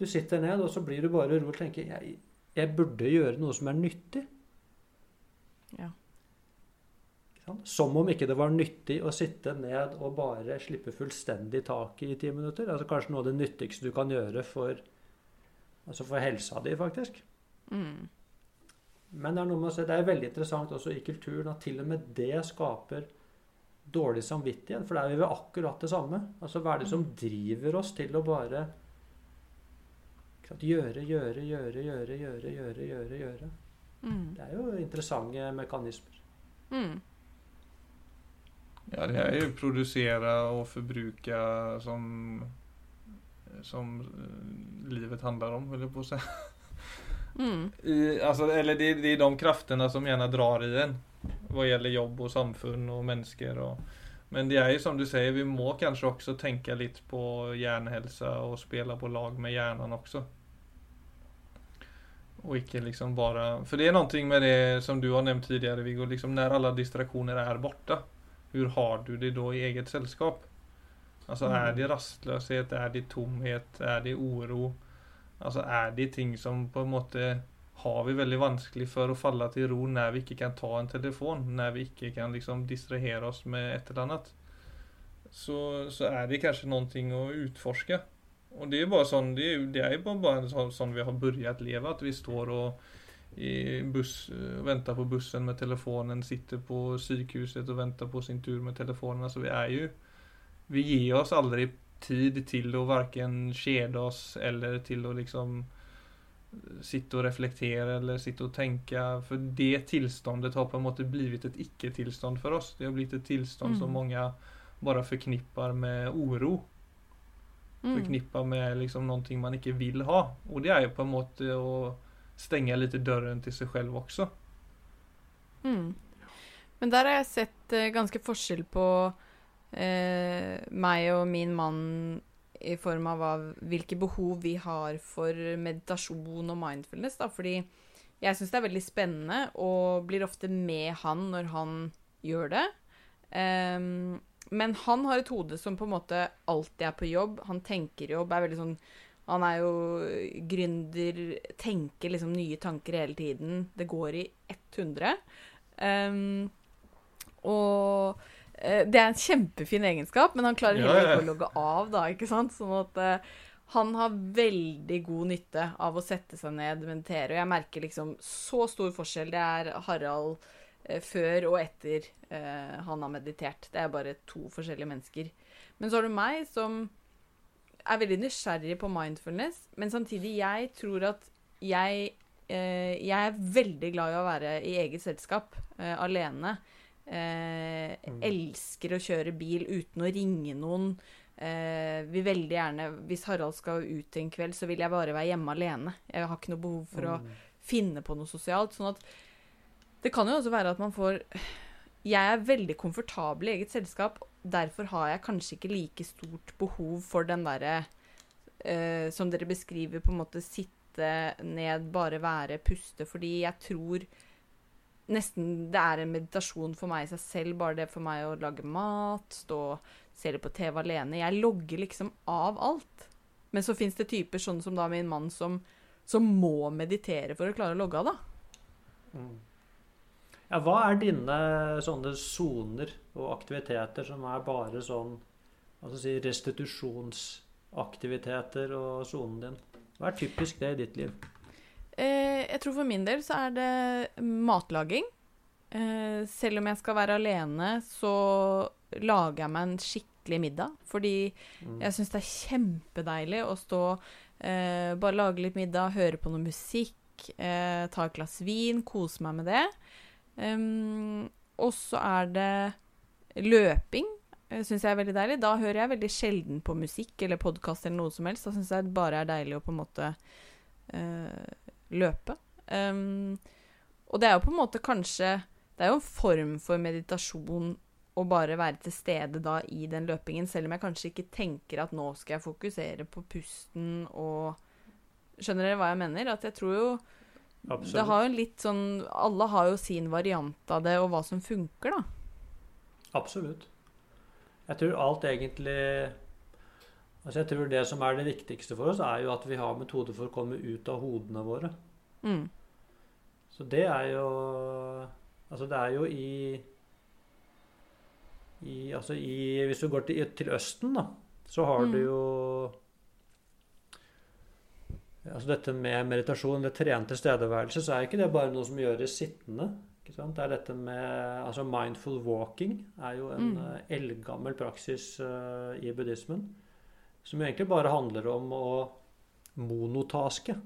Du sitter ned, og så blir du bare rolig og tenker jeg, jeg burde gjøre noe som er nyttig. Ja. Som om ikke det var nyttig å sitte ned og bare slippe fullstendig taket i ti minutter. Altså Kanskje noe av det nyttigste du kan gjøre for, altså for helsa di, faktisk. Mm. Men det er noe med å se, det er veldig interessant også i kulturen at til og med det skaper dårlig samvittighet, for der er vi ved akkurat det samme. Altså, Hva er det som mm. driver oss til å bare gjøre, gjøre, gjøre, gjøre, gjøre, gjøre, gjøre? gjøre. Mm. Det er jo interessante mekanismer. Mm. Ja, det er jo produsere og forbruke som som eh, livet handler om, holder jeg på å si. Mm. I, altså, eller det, det, er de kraftene som gjerne drar i en hva gjelder jobb og samfunn og mennesker. Og, men det er jo som du sier, vi må kanskje også tenke litt på hjernehelse og spille på lag med hjernen også. Og ikke liksom bare For det er noe med det som du har nevnt tidligere, Viggo. Liksom når alle distraksjoner er borte, hvordan har du det da i eget selskap? Altså, Er mm. det rastløshet? Er det tomhet? Er det uro? Altså, Er det ting som på en måte har vi veldig vanskelig for å falle til ro når vi ikke kan ta en telefon, når vi ikke kan liksom distrahere oss med et eller annet. Så, så er det kanskje noe å utforske. Og det er bare sånn, det er, det er bare, sånn, vi har begynt å leve, At vi står og i buss, venter på bussen med telefonen, sitter på sykehuset og venter på sin tur med telefonen. Altså vi er jo Vi gir oss aldri tid til å verken kjede oss eller til å liksom sitte og reflektere eller sitte og tenke. For det tilstandet har på en måte blitt et ikke-tilstand for oss. Det har blitt et tilstand Mm. som mange bare forknipper med uro. Mm. Forknipper med liksom noe man ikke vil ha. Og det er jo på en måte å stenge litt døren til seg selv også. Mm. Men der har jeg sett eh, ganske forskjell på eh, meg og min mann i form av hvilke behov vi har for meditasjon og mindfulness. Da. Fordi jeg syns det er veldig spennende og blir ofte med han når han gjør det. Um, men han har et hode som på en måte alltid er på jobb. Han tenker jobb, er veldig sånn Han er jo gründer, tenker liksom nye tanker hele tiden. Det går i 100. Um, og eh, det er en kjempefin egenskap, men han klarer heller ikke å logge av, da, ikke sant? Sånn at uh, han har veldig god nytte av å sette seg ned meditere. Og jeg merker liksom så stor forskjell. Det er Harald uh, før og etter uh, han har meditert. Det er bare to forskjellige mennesker. Men så har du meg som er veldig nysgjerrig på mindfulness, men samtidig jeg tror at jeg eh, Jeg er veldig glad i å være i eget selskap, eh, alene. Eh, Mm. Elsker å kjøre bil uten å ringe noen. Eh, vil veldig gjerne Hvis Harald skal ut en kveld, så vil jeg bare være hjemme alene. Jeg har ikke noe behov for å Mm. finne på noe sosialt. Sånn at det kan jo også være at man får Jeg er veldig komfortabel i eget selskap. Derfor har jeg kanskje ikke like stort behov for den derre eh, Som dere beskriver, på en måte sitte ned, bare være, puste. Fordi jeg tror nesten det er en meditasjon for meg i seg selv. Bare det for meg å lage mat, stå se det på TV alene. Jeg logger liksom av alt. Men så fins det typer sånn som da min mann som, som må meditere for å klare å logge av, da. Mm. Ja, hva er dine sånne soner og aktiviteter som er bare sånn altså si, restitusjonsaktiviteter og sonen din? Hva er typisk det i ditt liv? Eh, jeg tror for min del så er det matlaging. Eh, selv om jeg skal være alene, så lager jeg meg en skikkelig middag. Fordi Mm. jeg syns det er kjempedeilig å stå eh, bare lage litt middag, høre på noe musikk, eh, ta et glass vin, kose meg med det. Um, og så er det løping. Uh, syns jeg er veldig deilig. Da hører jeg veldig sjelden på musikk eller podkast eller noe som helst. Da syns jeg det bare er deilig å på en måte eh, løpe. Um, og det er jo på en måte kanskje Det er jo en form for meditasjon å bare være til stede da i den løpingen, selv om jeg kanskje ikke tenker at nå skal jeg fokusere på pusten og Skjønner dere hva jeg mener? At jeg tror jo Det har jo litt sånn Alle har jo sin variant av det, og hva som funker, da. Absolutt. Jeg tror alt egentlig Altså jeg tror Det som er det viktigste for oss, er jo at vi har metoder for å komme ut av hodene våre. Mm. Så det er jo Altså det er jo i, i, altså i Hvis du går til, til Østen, da, så har du Mm. jo Altså dette med meditasjon det trent tilstedeværelse, så er ikke det bare noe som gjøres sittende. Det er dette med Altså mindful walking er jo en Mm. eh, eldgammel praksis uh, i buddhismen. Som egentlig bare handler om å monotaske.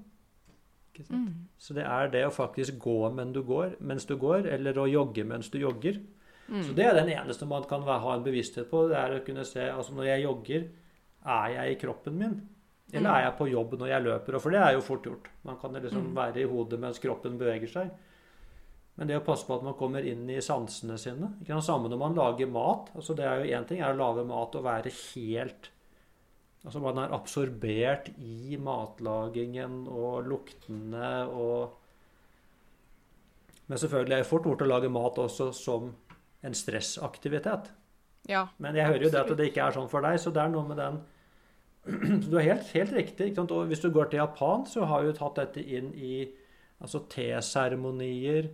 Mm. Så det er det å faktisk gå mens du går, mens du går, eller å jogge mens du jogger. Mm. Så det er den eneste man kan ha en bevissthet på. Det er å kunne se altså Når jeg jogger, er jeg i kroppen min? Eller Mm. er jeg på jobb når jeg løper? Og for det er jo fort gjort. Man kan liksom Mm. være i hodet mens kroppen beveger seg. Men det å passe på at man kommer inn i sansene sine ikke? Samme når man lager mat. altså det er jo Én ting er å lage mat og være helt Altså man er absorbert i matlagingen og luktene og Men selvfølgelig er det fort gjort å lage mat også som en stressaktivitet. Ja. Men jeg hører jo det at det ikke er sånn for deg, så det er noe med den Så Du er helt, helt riktig. Og hvis du går til Japan, så har jo tatt dette inn i altså teseremonier,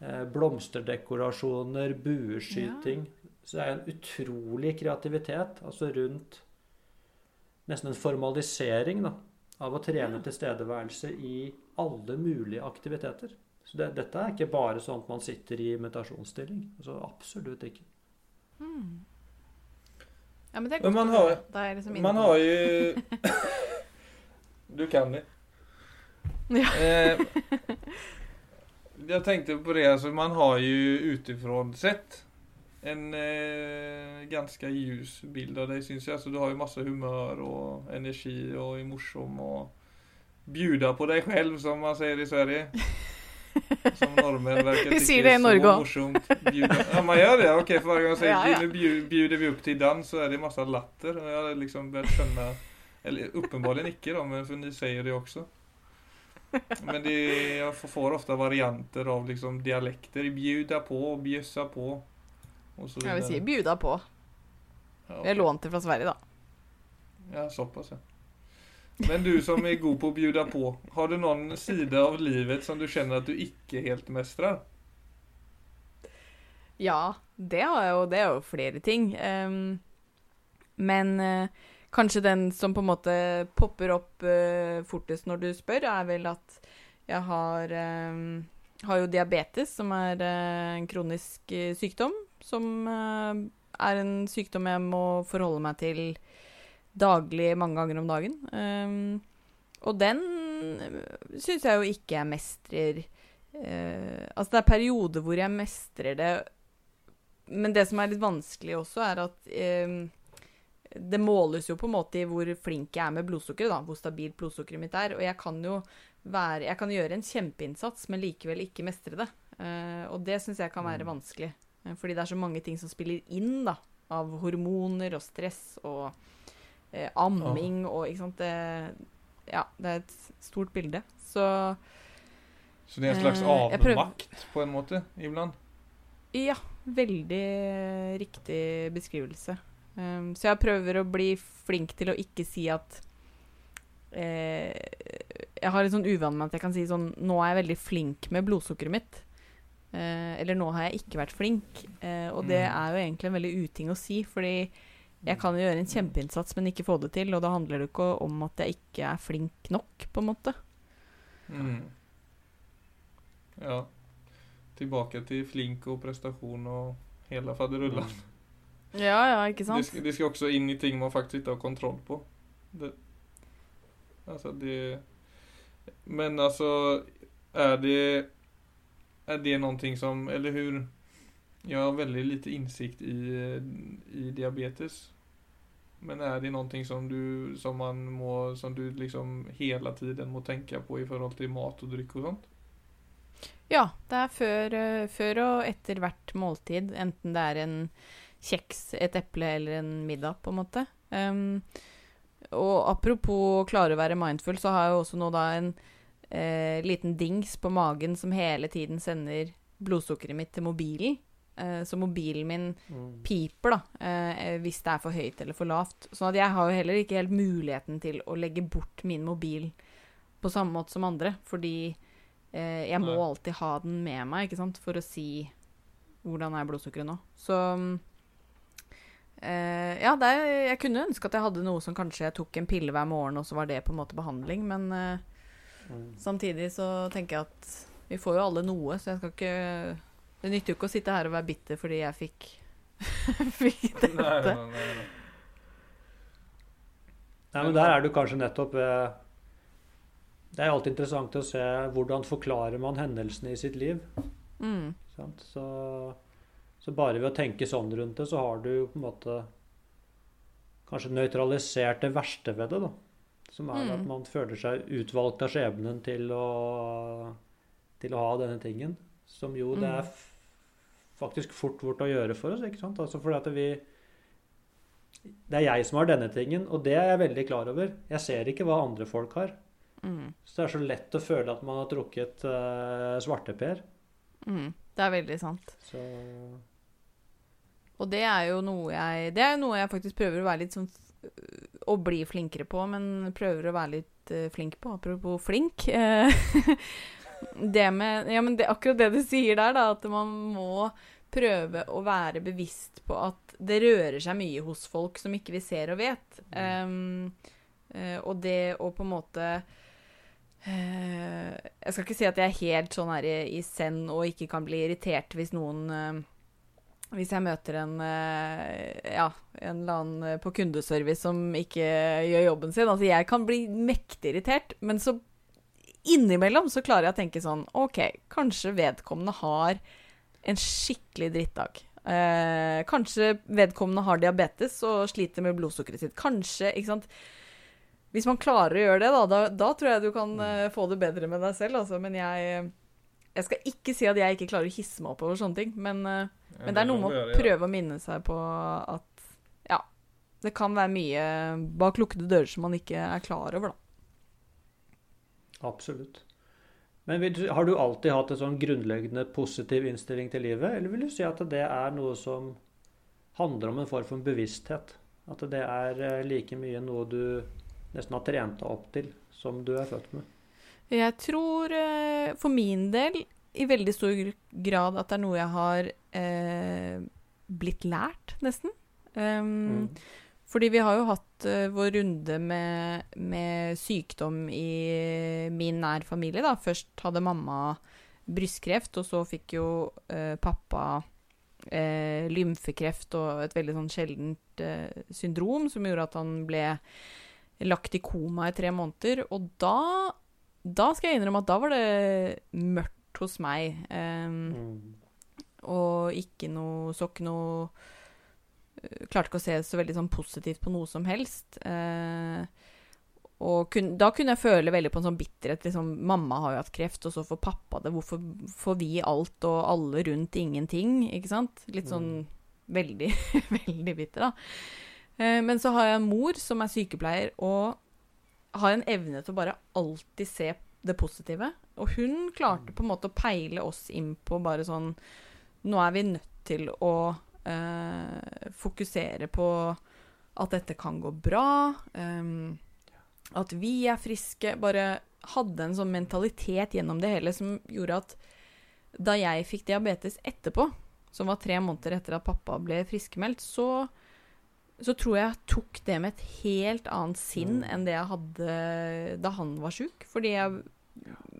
eh, blomsterdekorasjoner, bueskyting. Så det er en utrolig kreativitet altså rundt nesten en formalisering da, av å trene tilstedeværelse i alle mulige aktiviteter. Så det, dette er ikke bare sånn at man sitter i meditasjonsstilling. Altså, absolutt ikke. Hmm. Ja, men det er godt man har-. Da er jeg liksom Man har jo. Du kan det. Ja. Eh, jeg tenkte på det, altså man har jo utifrån sett en eh, ganska ljus bild av dig syns jag. Alltså du har ju massa humör och energi och är morsom och bjuda på deg selv, som man sier i Sverige. Som nordmenn verkar Vi tycka det i så Norge morsomt. Ja man gjør det, for hver gang gång sier Ja, ja. nu bjuder vi opp til dans så er det masse latter. Og jeg har liksom börjat skjønne eller uppenbarligen ikke, da, men for ni sier det også. Men det, jeg får- ofte varianter av liksom dialekter. Bjuda på, bjøssa på. Jeg vil si bjuda på. Ja, Vi Jeg har lånt det fra Sverige, da. Ja, såpass ja. Men du som er god på å bjuda på. Har du noen side av livet som du kjenner at du ikke helt mestrer? Ja, det, har jeg jo, det er jo flere ting. Um, men uh, kanskje den som på en måte popper opp uh, fortest når du spør, er vel at jeg har, um, har jo diabetes, som er uh, en kronisk sykdom. Som eh, er en sykdom jeg må forholde meg til daglig mange ganger om dagen. Ehm, og den syns jeg jo ikke jeg mestrer eh, Altså, det er perioder hvor jeg mestrer det men det som er litt vanskelig også, er at eh, det måles jo på en måte i hvor flink jeg er med blodsukkeret, da. Hvor stabilt blodsukkeret mitt er. Og jeg kan jo være Jeg kan gjøre en kjempeinnsats, men likevel ikke mestre det. Eh, og det syns jeg kan være Mm. vanskelig. Eh, fordi det er så mange ting som spiller inn, da. Av hormoner og stress og eh, amming og ikke sant. Det, ja, det er et stort bilde. Så Så det er en slags Eh, avmakt på en måte iblant? Ja, veldig riktig beskrivelse. Um, så jeg prøver å bli flink til å ikke si at eh, Jeg har en sånn uvane med at jeg kan si sånn Nå er jeg veldig flink med blodsukkeret mitt. Eh, eller nå har jeg ikke vært flink. Eh, og det Mm. er jo egentlig en veldig uting å si, fordi jeg kan jo gjøre en kjempeinnsats, men ikke få det til. Og da handler det ikke om at jeg ikke er flink nok, på en måte. Mm. Ja. Tilbake til flink og prestasjon og hele faderullan. Ja, ja, ikke Det sant? ska, det skal, også inn i ting man faktisk ikke har kontroll på. Det, altså, det... Men altså Er det... Är det någonting som, eller hur? Jag har väldigt lite insikt i, i diabetes. Men är det någonting som du, som man må, som du liksom hela tiden må tänka på i förhållande till mat och dryck och sånt? Ja, det er før, eh, før og etter hvert måltid, enten det er en kjeks, et eple eller en middag, på en måte. Um, og apropos klare å være mindful, så har jeg også nå da en eh, liten dings på magen som hele tiden sender blodsukkeret mitt til mobilen. Eh, så mobilen min Mm. piper, da, eh, hvis det er for høyt eller for lavt. Sånn at jeg har jo heller ikke helt muligheten til å legge bort min mobil på samme måte som andre, fordi eh, jeg må Nei. alltid ha den med meg, ikke sant, for å si hvordan er blodsukkeret nå. Så Uh, ja, det er, jeg kunne ønske at jeg hadde noe som kanskje jeg tok en pille hver morgen, og så var det på en måte behandling, men eh, Mm. samtidig så tenker jeg at vi får jo alle noe, så jeg skal ikke Det nytter jo ikke å sitte her og være bitter fordi jeg fikk fikk dette. Nei, nei, nej, nej. Nei, men der er du kanskje nettopp ved Det er alltid interessant å se hvordan forklarer man hendelsene i sitt liv. Mm. Så, så bare ved å tenke sånn rundt det, så har du på en måte kanskje nøytralisert det verste ved det. da. Som er Mm. at man føler seg utvalgt av skjebnen til å, til å ha denne tingen. Som jo det er Mm. f faktisk fort gjort å gjøre for oss. ikke sant? Altså fordi at vi Det er jeg som har denne tingen, og det er jeg veldig klar over. Jeg ser ikke hva andre folk har. Mm. Så det er så lett å føle at man har trukket uh, svarteper. Mm. Det er veldig sant. Så Og det er jo noe jeg Det er noe jeg faktisk prøver å være litt sånn Å bli flinkere på, men prøver å være litt uh, flink på. Apropos flink. eh, det med Ja, men det, akkurat det du sier der, da, at man må prøve å være bevisst på at det rører seg mye hos folk som ikke vi ser og vet. Um, og det å på en måte uh, Jeg skal ikke si at jeg er helt sånn her i, i send og ikke kan bli irritert hvis noen eh, Hvis jeg møter en eh, Ja, en eller annen eh, på kundeservice som ikke gjør jobben sin. Altså, jeg kan bli mektig irritert, men så innimellom så klarer jeg å tenke sånn OK, kanskje vedkommende har en skikkelig drittdag. Eh, kanskje vedkommende har diabetes og sliter med blodsukkeret sitt. Kanskje, ikke sant. Hvis man klarer å gjøre det, da, da, da tror jeg du kan eh, få det bedre med deg selv, altså. Men jeg Jeg skal ikke si at jeg ikke klarer å hisse meg opp over sånne ting, men, eh, men det er noe med å prøve å minne seg på at ja, det kan være mye bak lukkede dører som man ikke er klar over, da. Absolutt. Men vil har du alltid hatt en sånn grunnleggende positiv innstilling til livet, eller vil du si at det er noe som handler om en form for bevissthet? At det er eh, like mye noe du nesten har trent deg opp til, som du er født med? Jeg tror eh, for min del i veldig stor grad at det er noe jeg har eh, blitt lært, nesten. Um, Mm. Fordi vi har jo hatt uh, vår runde med, med sykdom i min nær familie, da. Først hadde mamma brystkreft, og så fikk jo uh, pappa uh, lymfekreft og et veldig sånn sjeldent syndrom som gjorde at han ble lagt i koma i tre måneder. Og da, da skal jeg innrømme at da var det mørkt hos meg. Um, Mm. og ikke noe Så ikke noe øh, Klarte ikke å se så veldig sånn positivt på noe som helst. Uh, og kun, da kunne jeg føle veldig på en sånn bitterhet. Liksom, mamma har jo hatt kreft, og så får pappa det. Hvorfor får vi alt, og alle rundt ingenting? Ikke sant? Litt sånn veldig, veldig bitter, da. Eh, men så har jeg en mor som er sykepleier, og har en evne til å bare alltid se det positive. Og hun klarte på en måte å peile oss inn på bare sånn Nå er vi nødt til å eh, fokusere på at dette kan gå bra. ehm, at vi er friske. Bare hadde en sånn mentalitet gjennom det hele som gjorde at da jeg fikk diabetes etterpå, som var tre måneder etter at pappa ble friskmeldt, så, så tror jeg jeg tok det med et helt annet sinn Mm. enn det jeg hadde da han var sjuk. Fordi jeg,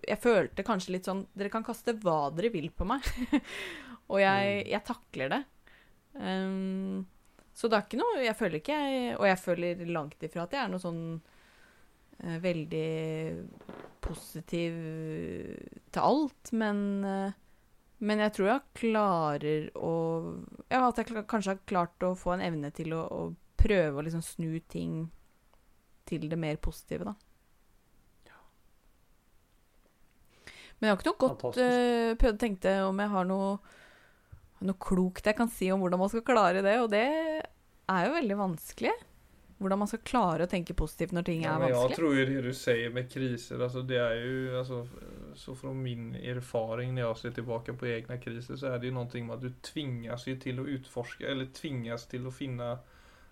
jeg følte kanskje litt sånn Dere kan kaste hva dere vil på meg. og jeg, jeg takler det. Um, så det er ikke noe Jeg føler ikke jeg Og jeg føler langt ifra at jeg er noe sånn uh, veldig positiv til alt, men eh, men jeg tror jeg klarer å Ja, at jeg kanskje har klart å få en evne til å, å prøve å liksom snu ting til det mer positive, da. Men jeg har ikke noe godt uh, prøvd å tenke om jeg har noe, noe klokt jeg kan si om hvordan man skal klare det, og det er jo veldig vanskelig. Hvordan man skal klare å tenke positivt når ting Ja, er vanskelig. Jeg tror jo det du sier med kriser, altså det er jo alltså, så från min erfaring när jag ser tillbaka på egna kriser så är det ju någonting med att du tvingas ju till att utforska eller tvingas till att finna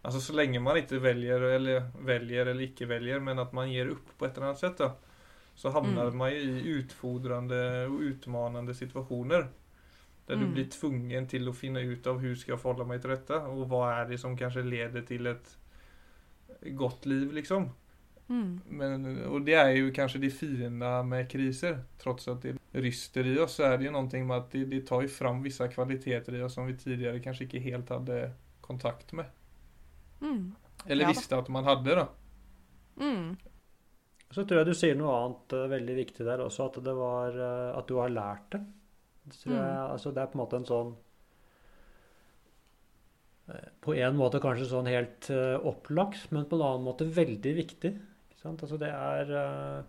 Alltså så länge man inte väljer eller väljer eller icke väljer men att man ger upp på ett eller annat sätt då, Så hamnar Mm. man ju i utfordrende och utmanande situationer. Där du Mm. blir tvungen till att finna ut av hur ska jag förhålla mig till detta och vad är det som kanske leder till ett gott liv liksom. Mm. Men, och det är ju kanske det fina med kriser. Trots att det ryster i oss så är det ju någonting med att det, det tar ju fram vissa kvaliteter i oss som vi tidigare kanske inte helt hade kontakt med. Mm. Eller Ja visste at man hadde då. Mm. Så tror jeg du sier noe annet eh, veldig viktig der også, at det var eh, at du har lært det. Det, tror jeg, Mm. altså, det er på en måte en sånn eh, På en måte kanskje sånn helt eh, opplagt, men på en annen måte veldig viktig. Altså, det er eh,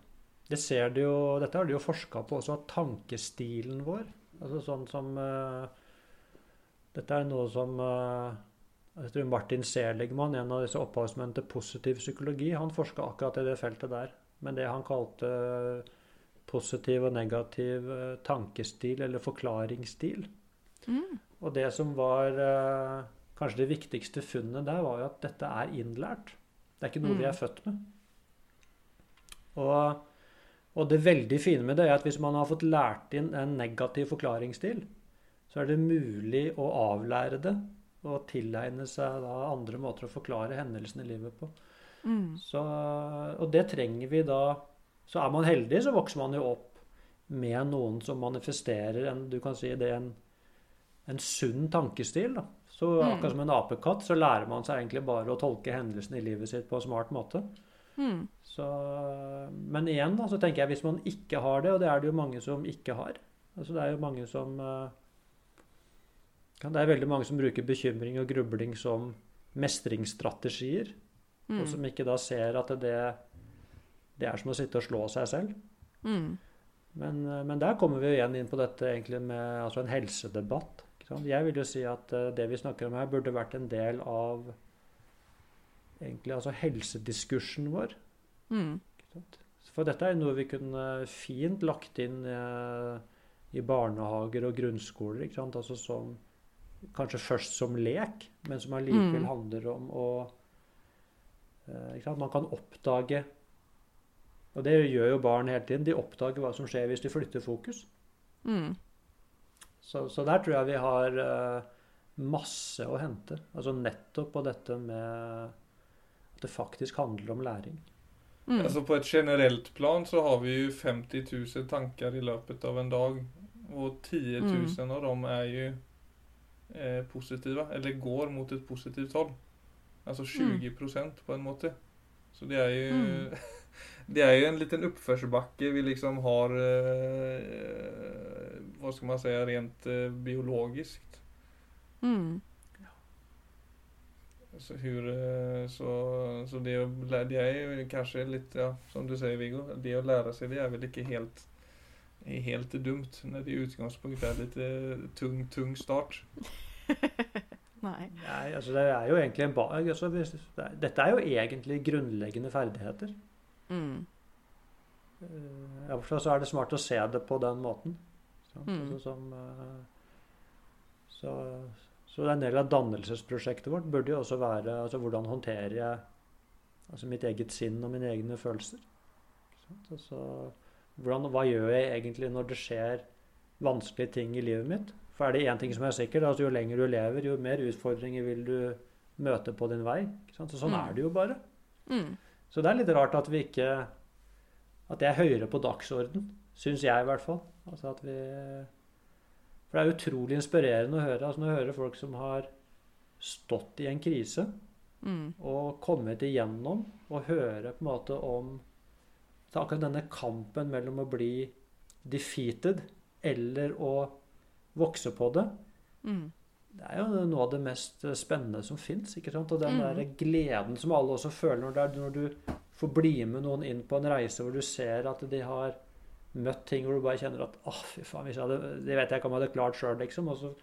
det ser du jo, Dette har du jo forska på også, at tankestilen vår altså sånn som eh, Dette er noe som eh, jeg tror Martin Seligman, en av disse opphavsmennene til positiv psykologi, han forska akkurat i det feltet der. Men det han kalte positiv og negativ tankestil, eller forklaringsstil. Mm. Og det som var kanskje det viktigste funnet der, var jo at dette er innlært. Det er ikke noe vi Mm. er født med. Og, og det veldig fine med det er at hvis man har fått lært inn en negativ forklaringsstil, så er det mulig å avlære det og tilegne seg da andre måter å forklare hendelsene i livet på. Mm. Så, og det trenger vi da Så er man heldig, så vokser man jo opp med noen som manifesterer en, du kan si det, en, en sunn tankestil. Da. Så Mm. akkurat som en apekatt, så lærer man seg egentlig bare å tolke hendelsene i livet sitt på en smart måte. Mm. Så, men igjen da, så tenker jeg hvis man ikke har det, og det er det jo mange som ikke har altså Det er jo mange som eh, Det er veldig mange som bruker bekymring og grubling som mestringsstrategier, Mm. og som ikke da ser at det, det er som å sitte og slå seg selv. Mm. Men, eh, men der kommer vi jo igjen inn på dette egentlig med altså en helsedebatt. Jeg vil jo si at eh, det vi snakker om her, burde vært en del av egentlig altså helsediskursen vår. Mm. For dette er noe vi kunne fint lagt inn eh, i barnehager og grunnskoler. ikke sant? Altså som, kanskje først som lek, men som allikevel Mm. handler om å eh, ikke sant? Man kan oppdage Og det gjør jo barn hele tiden. De oppdager hva som skjer hvis de flytter fokus. Mm. Så, så der tror jeg vi har eh, masse å hente. Altså nettopp på dette med det faktisk handler om læring. Mm. Altså på et generelt plan så har vi jo 50 000 tanker i løpet av en dag. Og 10 000 av dem er jo eh, positive, eller går mot et positivt tall. Altså 20 mm. på en måte. Så det er jo Mm. Det er jo en liten oppførselsbakke vi liksom har eh, Hva skal man si rent eh, biologisk. Mm. Så, hur, eh, så, så det, å det er jo kanskje litt, ja, som du sier Viggo, det å lære seg det er vel ikke helt, helt dumt når det i utgangspunktet er litt eh, tung, tung start. Nei. Nei, altså det er jo egentlig en ba altså hvis, det Dette er jo egentlig grunnleggende ferdigheter. Mm. Eh, I så er det smart å se det på den måten. Sant? Mm. Altså som, eh, så, så en del av dannelsesprosjektet vårt burde jo også være altså hvordan håndterer jeg altså mitt eget sinn og mine egne følelser. Altså, hvordan, hva gjør jeg egentlig når det skjer vanskelige ting i livet mitt? For er det én ting som er sikkert, altså jo lenger du lever, jo mer utfordringer vil du møte på din vei. Så sånn Mm. er det jo bare. Mm. Så det er litt rart at vi ikke At det er høyere på dagsorden, syns jeg i hvert fall. Altså at vi For det er utrolig inspirerende å høre. Altså når jeg hører folk som har stått i en krise Mm. og kommet igjennom, og høre på en måte om akkurat denne kampen mellom å bli defeated eller å vokse på det. Mm. Det er jo noe av det mest spennende som fins. Og den Mm. der gleden som alle også føler når, er, når du får bli med noen inn på en reise hvor du ser at de har møtt ting hvor du bare kjenner at åh, fy faen, hadde, det vet jeg ikke om jeg hadde klart sjøl, liksom. Og så,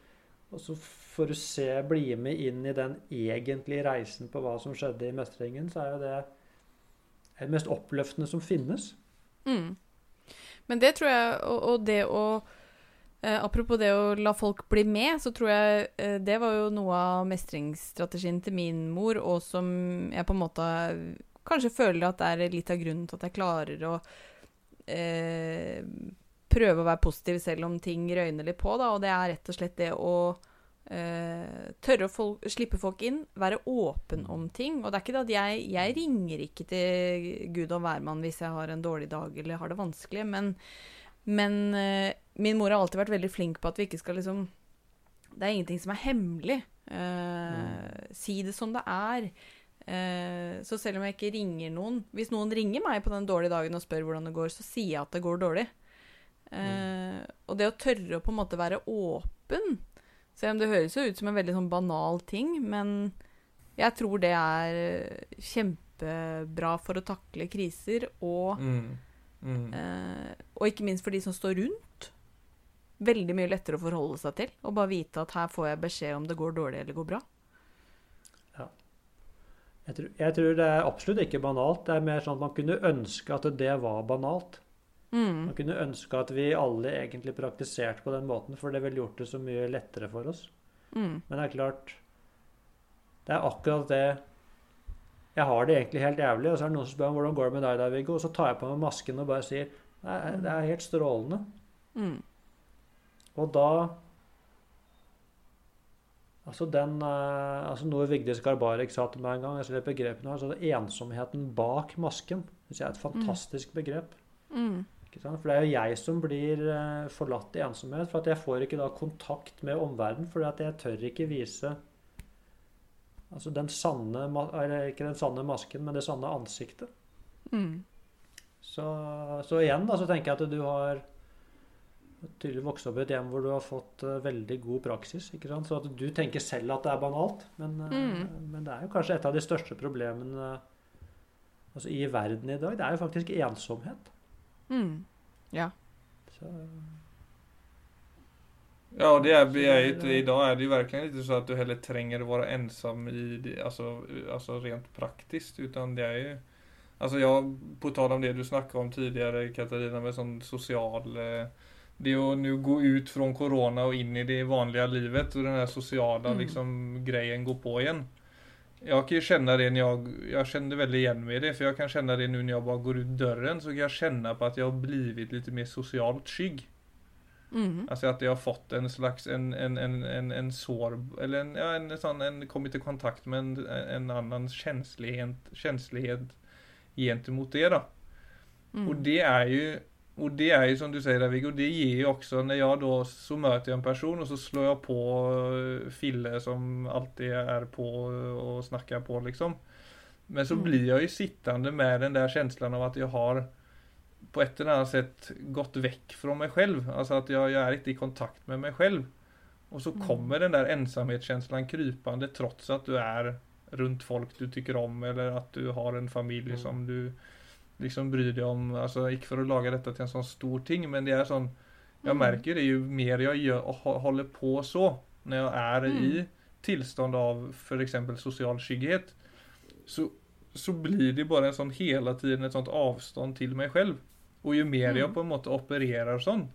og så får du se, bli med inn i den egentlige reisen på hva som skjedde i mestringen, så er jo det det mest oppløftende som finnes. Mm. Men det tror jeg, og, og det å eh, Apropos det å la folk bli med, så tror jeg eh, det var jo noe av mestringsstrategien til min mor, og som jeg på en måte kanskje føler at det er litt av grunnen til at jeg klarer å eh, prøve å være positiv selv om ting røyner litt på, da, og det er rett og slett det å eh, tørre å folk, slippe folk inn, være åpen om ting. Og det er ikke det at jeg, jeg ringer ikke til Gud og hvermann hvis jeg har en dårlig dag eller har det vanskelig, men, men eh, min mor har alltid vært veldig flink på at vi ikke skal liksom Det er ingenting som er hemmelig. Eh, Si det som det er. Eh, så selv om jeg ikke ringer noen Hvis noen ringer meg på den dårlige dagen og spør hvordan det går, så sier jeg at det går dårlig. Eh, Og det å tørre å på en måte være åpen Selv om det høres jo ut som en veldig sånn banal ting, men jeg tror det er eh, kjempebra for å takle kriser, og, Mm. Mm. Eh, og ikke minst for de som står rundt. Veldig mye lettere å forholde seg til, og bare vite at her får jeg beskjed om det går dårlig eller går bra. Jeg tror, jeg tror det er absolutt ikke banalt. Det er mer sånn at man kunne ønske at det var banalt. Mm. Man kunne ønske at vi alle egentlig praktiserte på den måten, for det ville gjort det så mye lettere for oss. Mm. Men det er klart Det er akkurat det Jeg har det egentlig helt jævlig, og så er det noen som spør om hvordan går det med deg, da, Viggo, og så tar jeg på meg masken og bare sier Nei, det er helt strålende. Mm. Og da Altså, den, eh, altså Noe Vigdis Garbarek sa til meg en gang, jeg ser begrepene nå, altså ensomheten bak masken. Det er et fantastisk begrep. Mm. Ikke sant? For det er jo jeg som blir eh, forlatt i ensomhet. For at jeg får ikke da kontakt med omverdenen. For at jeg tør ikke vise altså den sanne, eller ikke den sanne masken, men det sanne ansiktet. Mm. Så, så igjen da, så tenker jeg at du har tydelig vokst opp i et hjem hvor du har fått eh, veldig god praksis. ikke sant? Så at du tenker selv at det er banalt, men, eh, Mm. men det er jo kanskje et av de største problemene altså, i verden i dag. Det er jo faktisk ensomhet. Mm. Ja. Så, Ja, det er, Så det dag det- ju- idag är det jo virkelig ikke så at du heller trenger å være ensom i det, altså alltså rent praktisk, utan det er jo Alltså jag, på tal om det du snackade om tidligere, Katarina med sån social eh, Det är att nu gå ut från corona och in i det vanliga livet och den här sociala Mm. liksom grejen går på igen. Jag kan ju känna det när jag, jag kände väldigt igen mig i det för jag kan känna det nu när jag bara går ut dörren så kan jag känna på att jag har blivit lite mer socialt skygg. Mm. Alltså att jag har fått en slags en, en, en, en, en sår eller en, ja, en sån en kommit i kontakt med en, en annan känslighet, känslighet gentemot det då. Mm. Och det är ju och det är ju som du säger Viggo, det ger ju också när jag då så möter jag en person och så slår jag på eh, Fille som alltid är på och snackar på liksom. Men så Mm. blir jag ju sittande med den där känslan av att jag har på ett eller annat sätt gått väck från mig själv. Alltså att jag, jag är inte i kontakt med mig själv. Och så Mm. kommer den där ensamhetskänslan krypande trots att du är runt folk du tycker om eller att du har en familj Mm. som du liksom bryr deg om. altså, Ikke for å lage dette til en sånn stor ting men det er sånn Jeg merker det jo mer jeg gjør, och hå- på så når jeg er Mm. i tilstand av f.eks. sosial social skygghet så, så blir det bare en sånn hele tiden et sånt avstånd til meg selv. Og jo mer Mm. jag på en måte opererer sånn,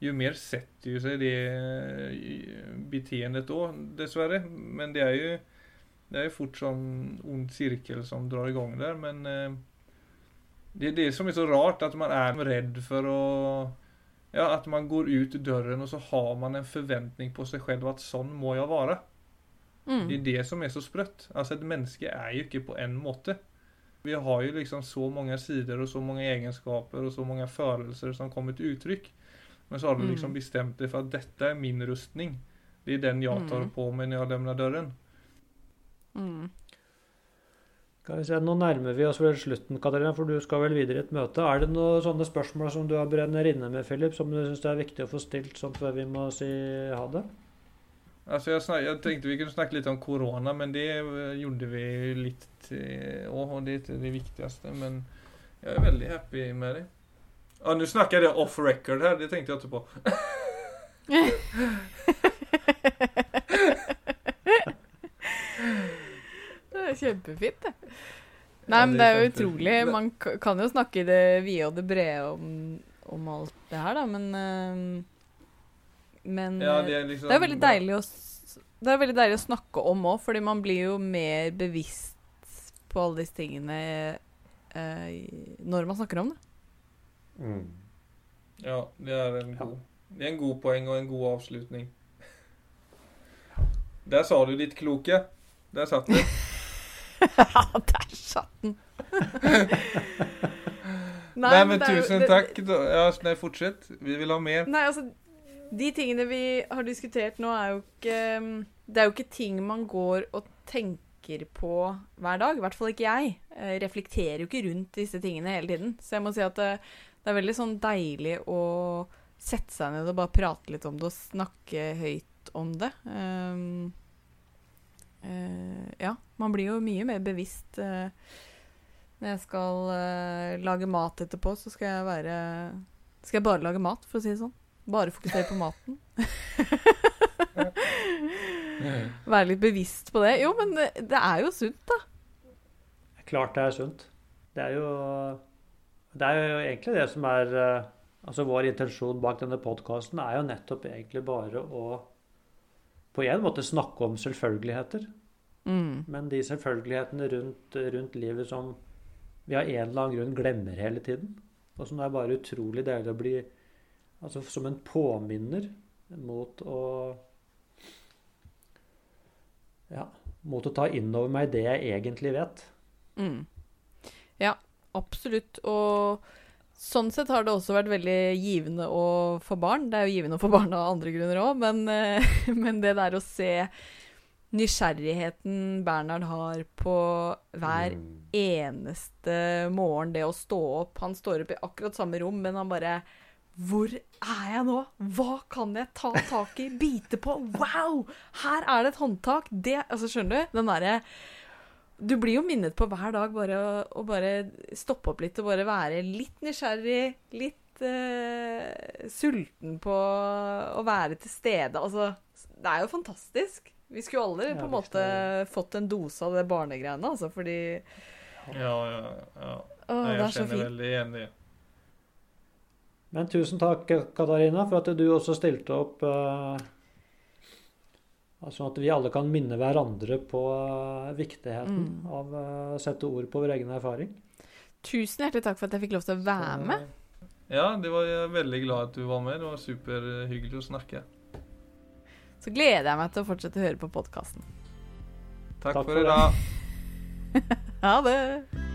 jo mer setter jo seg det eh, beteendet da, dessverre. Men det er jo det er jo fort sånn ond cirkel som drar i gang der, men eh, det er det som er så rart at man er redd for å Ja, At man går ut døren, og så har man en forventning på seg selv at sånn må jeg være. Mm. Det är Mm. det som er så sprøtt. Altså et menneske er jo ikke på en måte. Vi har jo liksom så mange sider og så mange egenskaper og så mange følelser som kommer til uttrykk. Men så har du Mm. liksom bestemt deg for at dette er min rustning. Det er den jeg tar Mm. på meg når jeg lämnar døren. Mm. Skal vi se, Nå nærmer vi oss vel slutten, Katarina, for du skal vel videre i et møte. Er det noen sånne spørsmål som du har brenner inne med, Philip, som du syns er viktig å få stilt sånn før vi må si ha det? Altså jeg, snak, jeg tenkte vi kunne snakke litt om korona, men det eh, gjorde vi litt òg. Og det er ikke det viktigste, men jeg er veldig happy med det. Ja, Nå snakker jeg off record her, det tenkte jeg ikke på. Det er kjempefint, det. Nei, men det er jo utrolig. Man kan jo snakke i det vide og det brede om, om alt det her, da, men eh, Men Ja, det er liksom det er veldig deilig å Det er veldig deilig å snakke om òg, fordi man blir jo mer bevisst på alle disse tingene eh, når man snakker om det. Ja, det er en god Det er en god poeng og en god avslutning. Der sa du ditt kloke. Der satt det. Der satt den! Nei, men det er tusen det- takk. Ja, nei, fortsett. Vi vil ha mer. Nei, altså De tingene vi har diskutert nå, er jo ikke um, Det er jo ikke ting man går og tenker på hver dag. I hvert fall ikke jeg. jeg reflekterer jo ikke rundt disse tingene hele tiden. Så jeg må si at det, det er veldig sånn deilig å sette seg ned og bare prate litt om det og snakke høyt om det. Um, eh, ja. Man blir jo mye mer bevisst. Uh, når jeg skal uh, lage mat etterpå, så skal jeg være Skal jeg bare lage mat, for å si det sånn. Bare fokusere på maten. Være litt bevisst på det. Jo, men det, det er jo sunt, da. Klart det er sunt. Det er jo Det er jo egentlig det som er Altså vår intensjon bak denne podkasten er jo nettopp egentlig bare å på en måte snakke om selvfølgeligheter. Mm. Men de selvfølgelighetene rundt, rundt livet som vi av en eller annen grunn glemmer hele tiden. Og som er bare utrolig deilig å bli Altså som en påminner mot å ja, mot å ta inn over meg det jeg egentlig vet. Mm. Ja, absolutt. Og sånn sett har det også vært veldig givende å få barn. Det er jo givende å få barn av andre grunner òg, men, eh, men det der å se nysgjerrigheten Bernhard har på hver eneste morgen, det å stå opp Han står opp i akkurat samme rom, men han bare Hvor er jeg nå? Hva kan jeg ta tak i? Bite på? Wow! Her er det et håndtak! Det Altså, skjønner du? Den derre du blir jo minnet på hver dag bare å, å bare stoppe opp litt og bare være litt nysgjerrig, litt uh, sulten på å være til stede. Altså, det er jo fantastisk. Vi skulle aldri Ja, på en måte fått en dose av det barnegreiene, altså, fordi Ja, ja, ja. Å, Nei, jeg er kjenner veldig veldig enig. Men tusen takk, Katarina, for at du også stilte opp. eh, Sånn at vi alle kan minne hverandre på eh, viktigheten Mm. av eh, å sette ord på vår egen erfaring. Tusen hjertelig takk for at jeg fikk lov til å være med. Ja, det var jeg veldig glad at du var med. Det var superhyggelig å snakke. Så gleder jeg meg til å fortsette å høre på podkasten. Takk, Takk for for i det. dag. Ha det!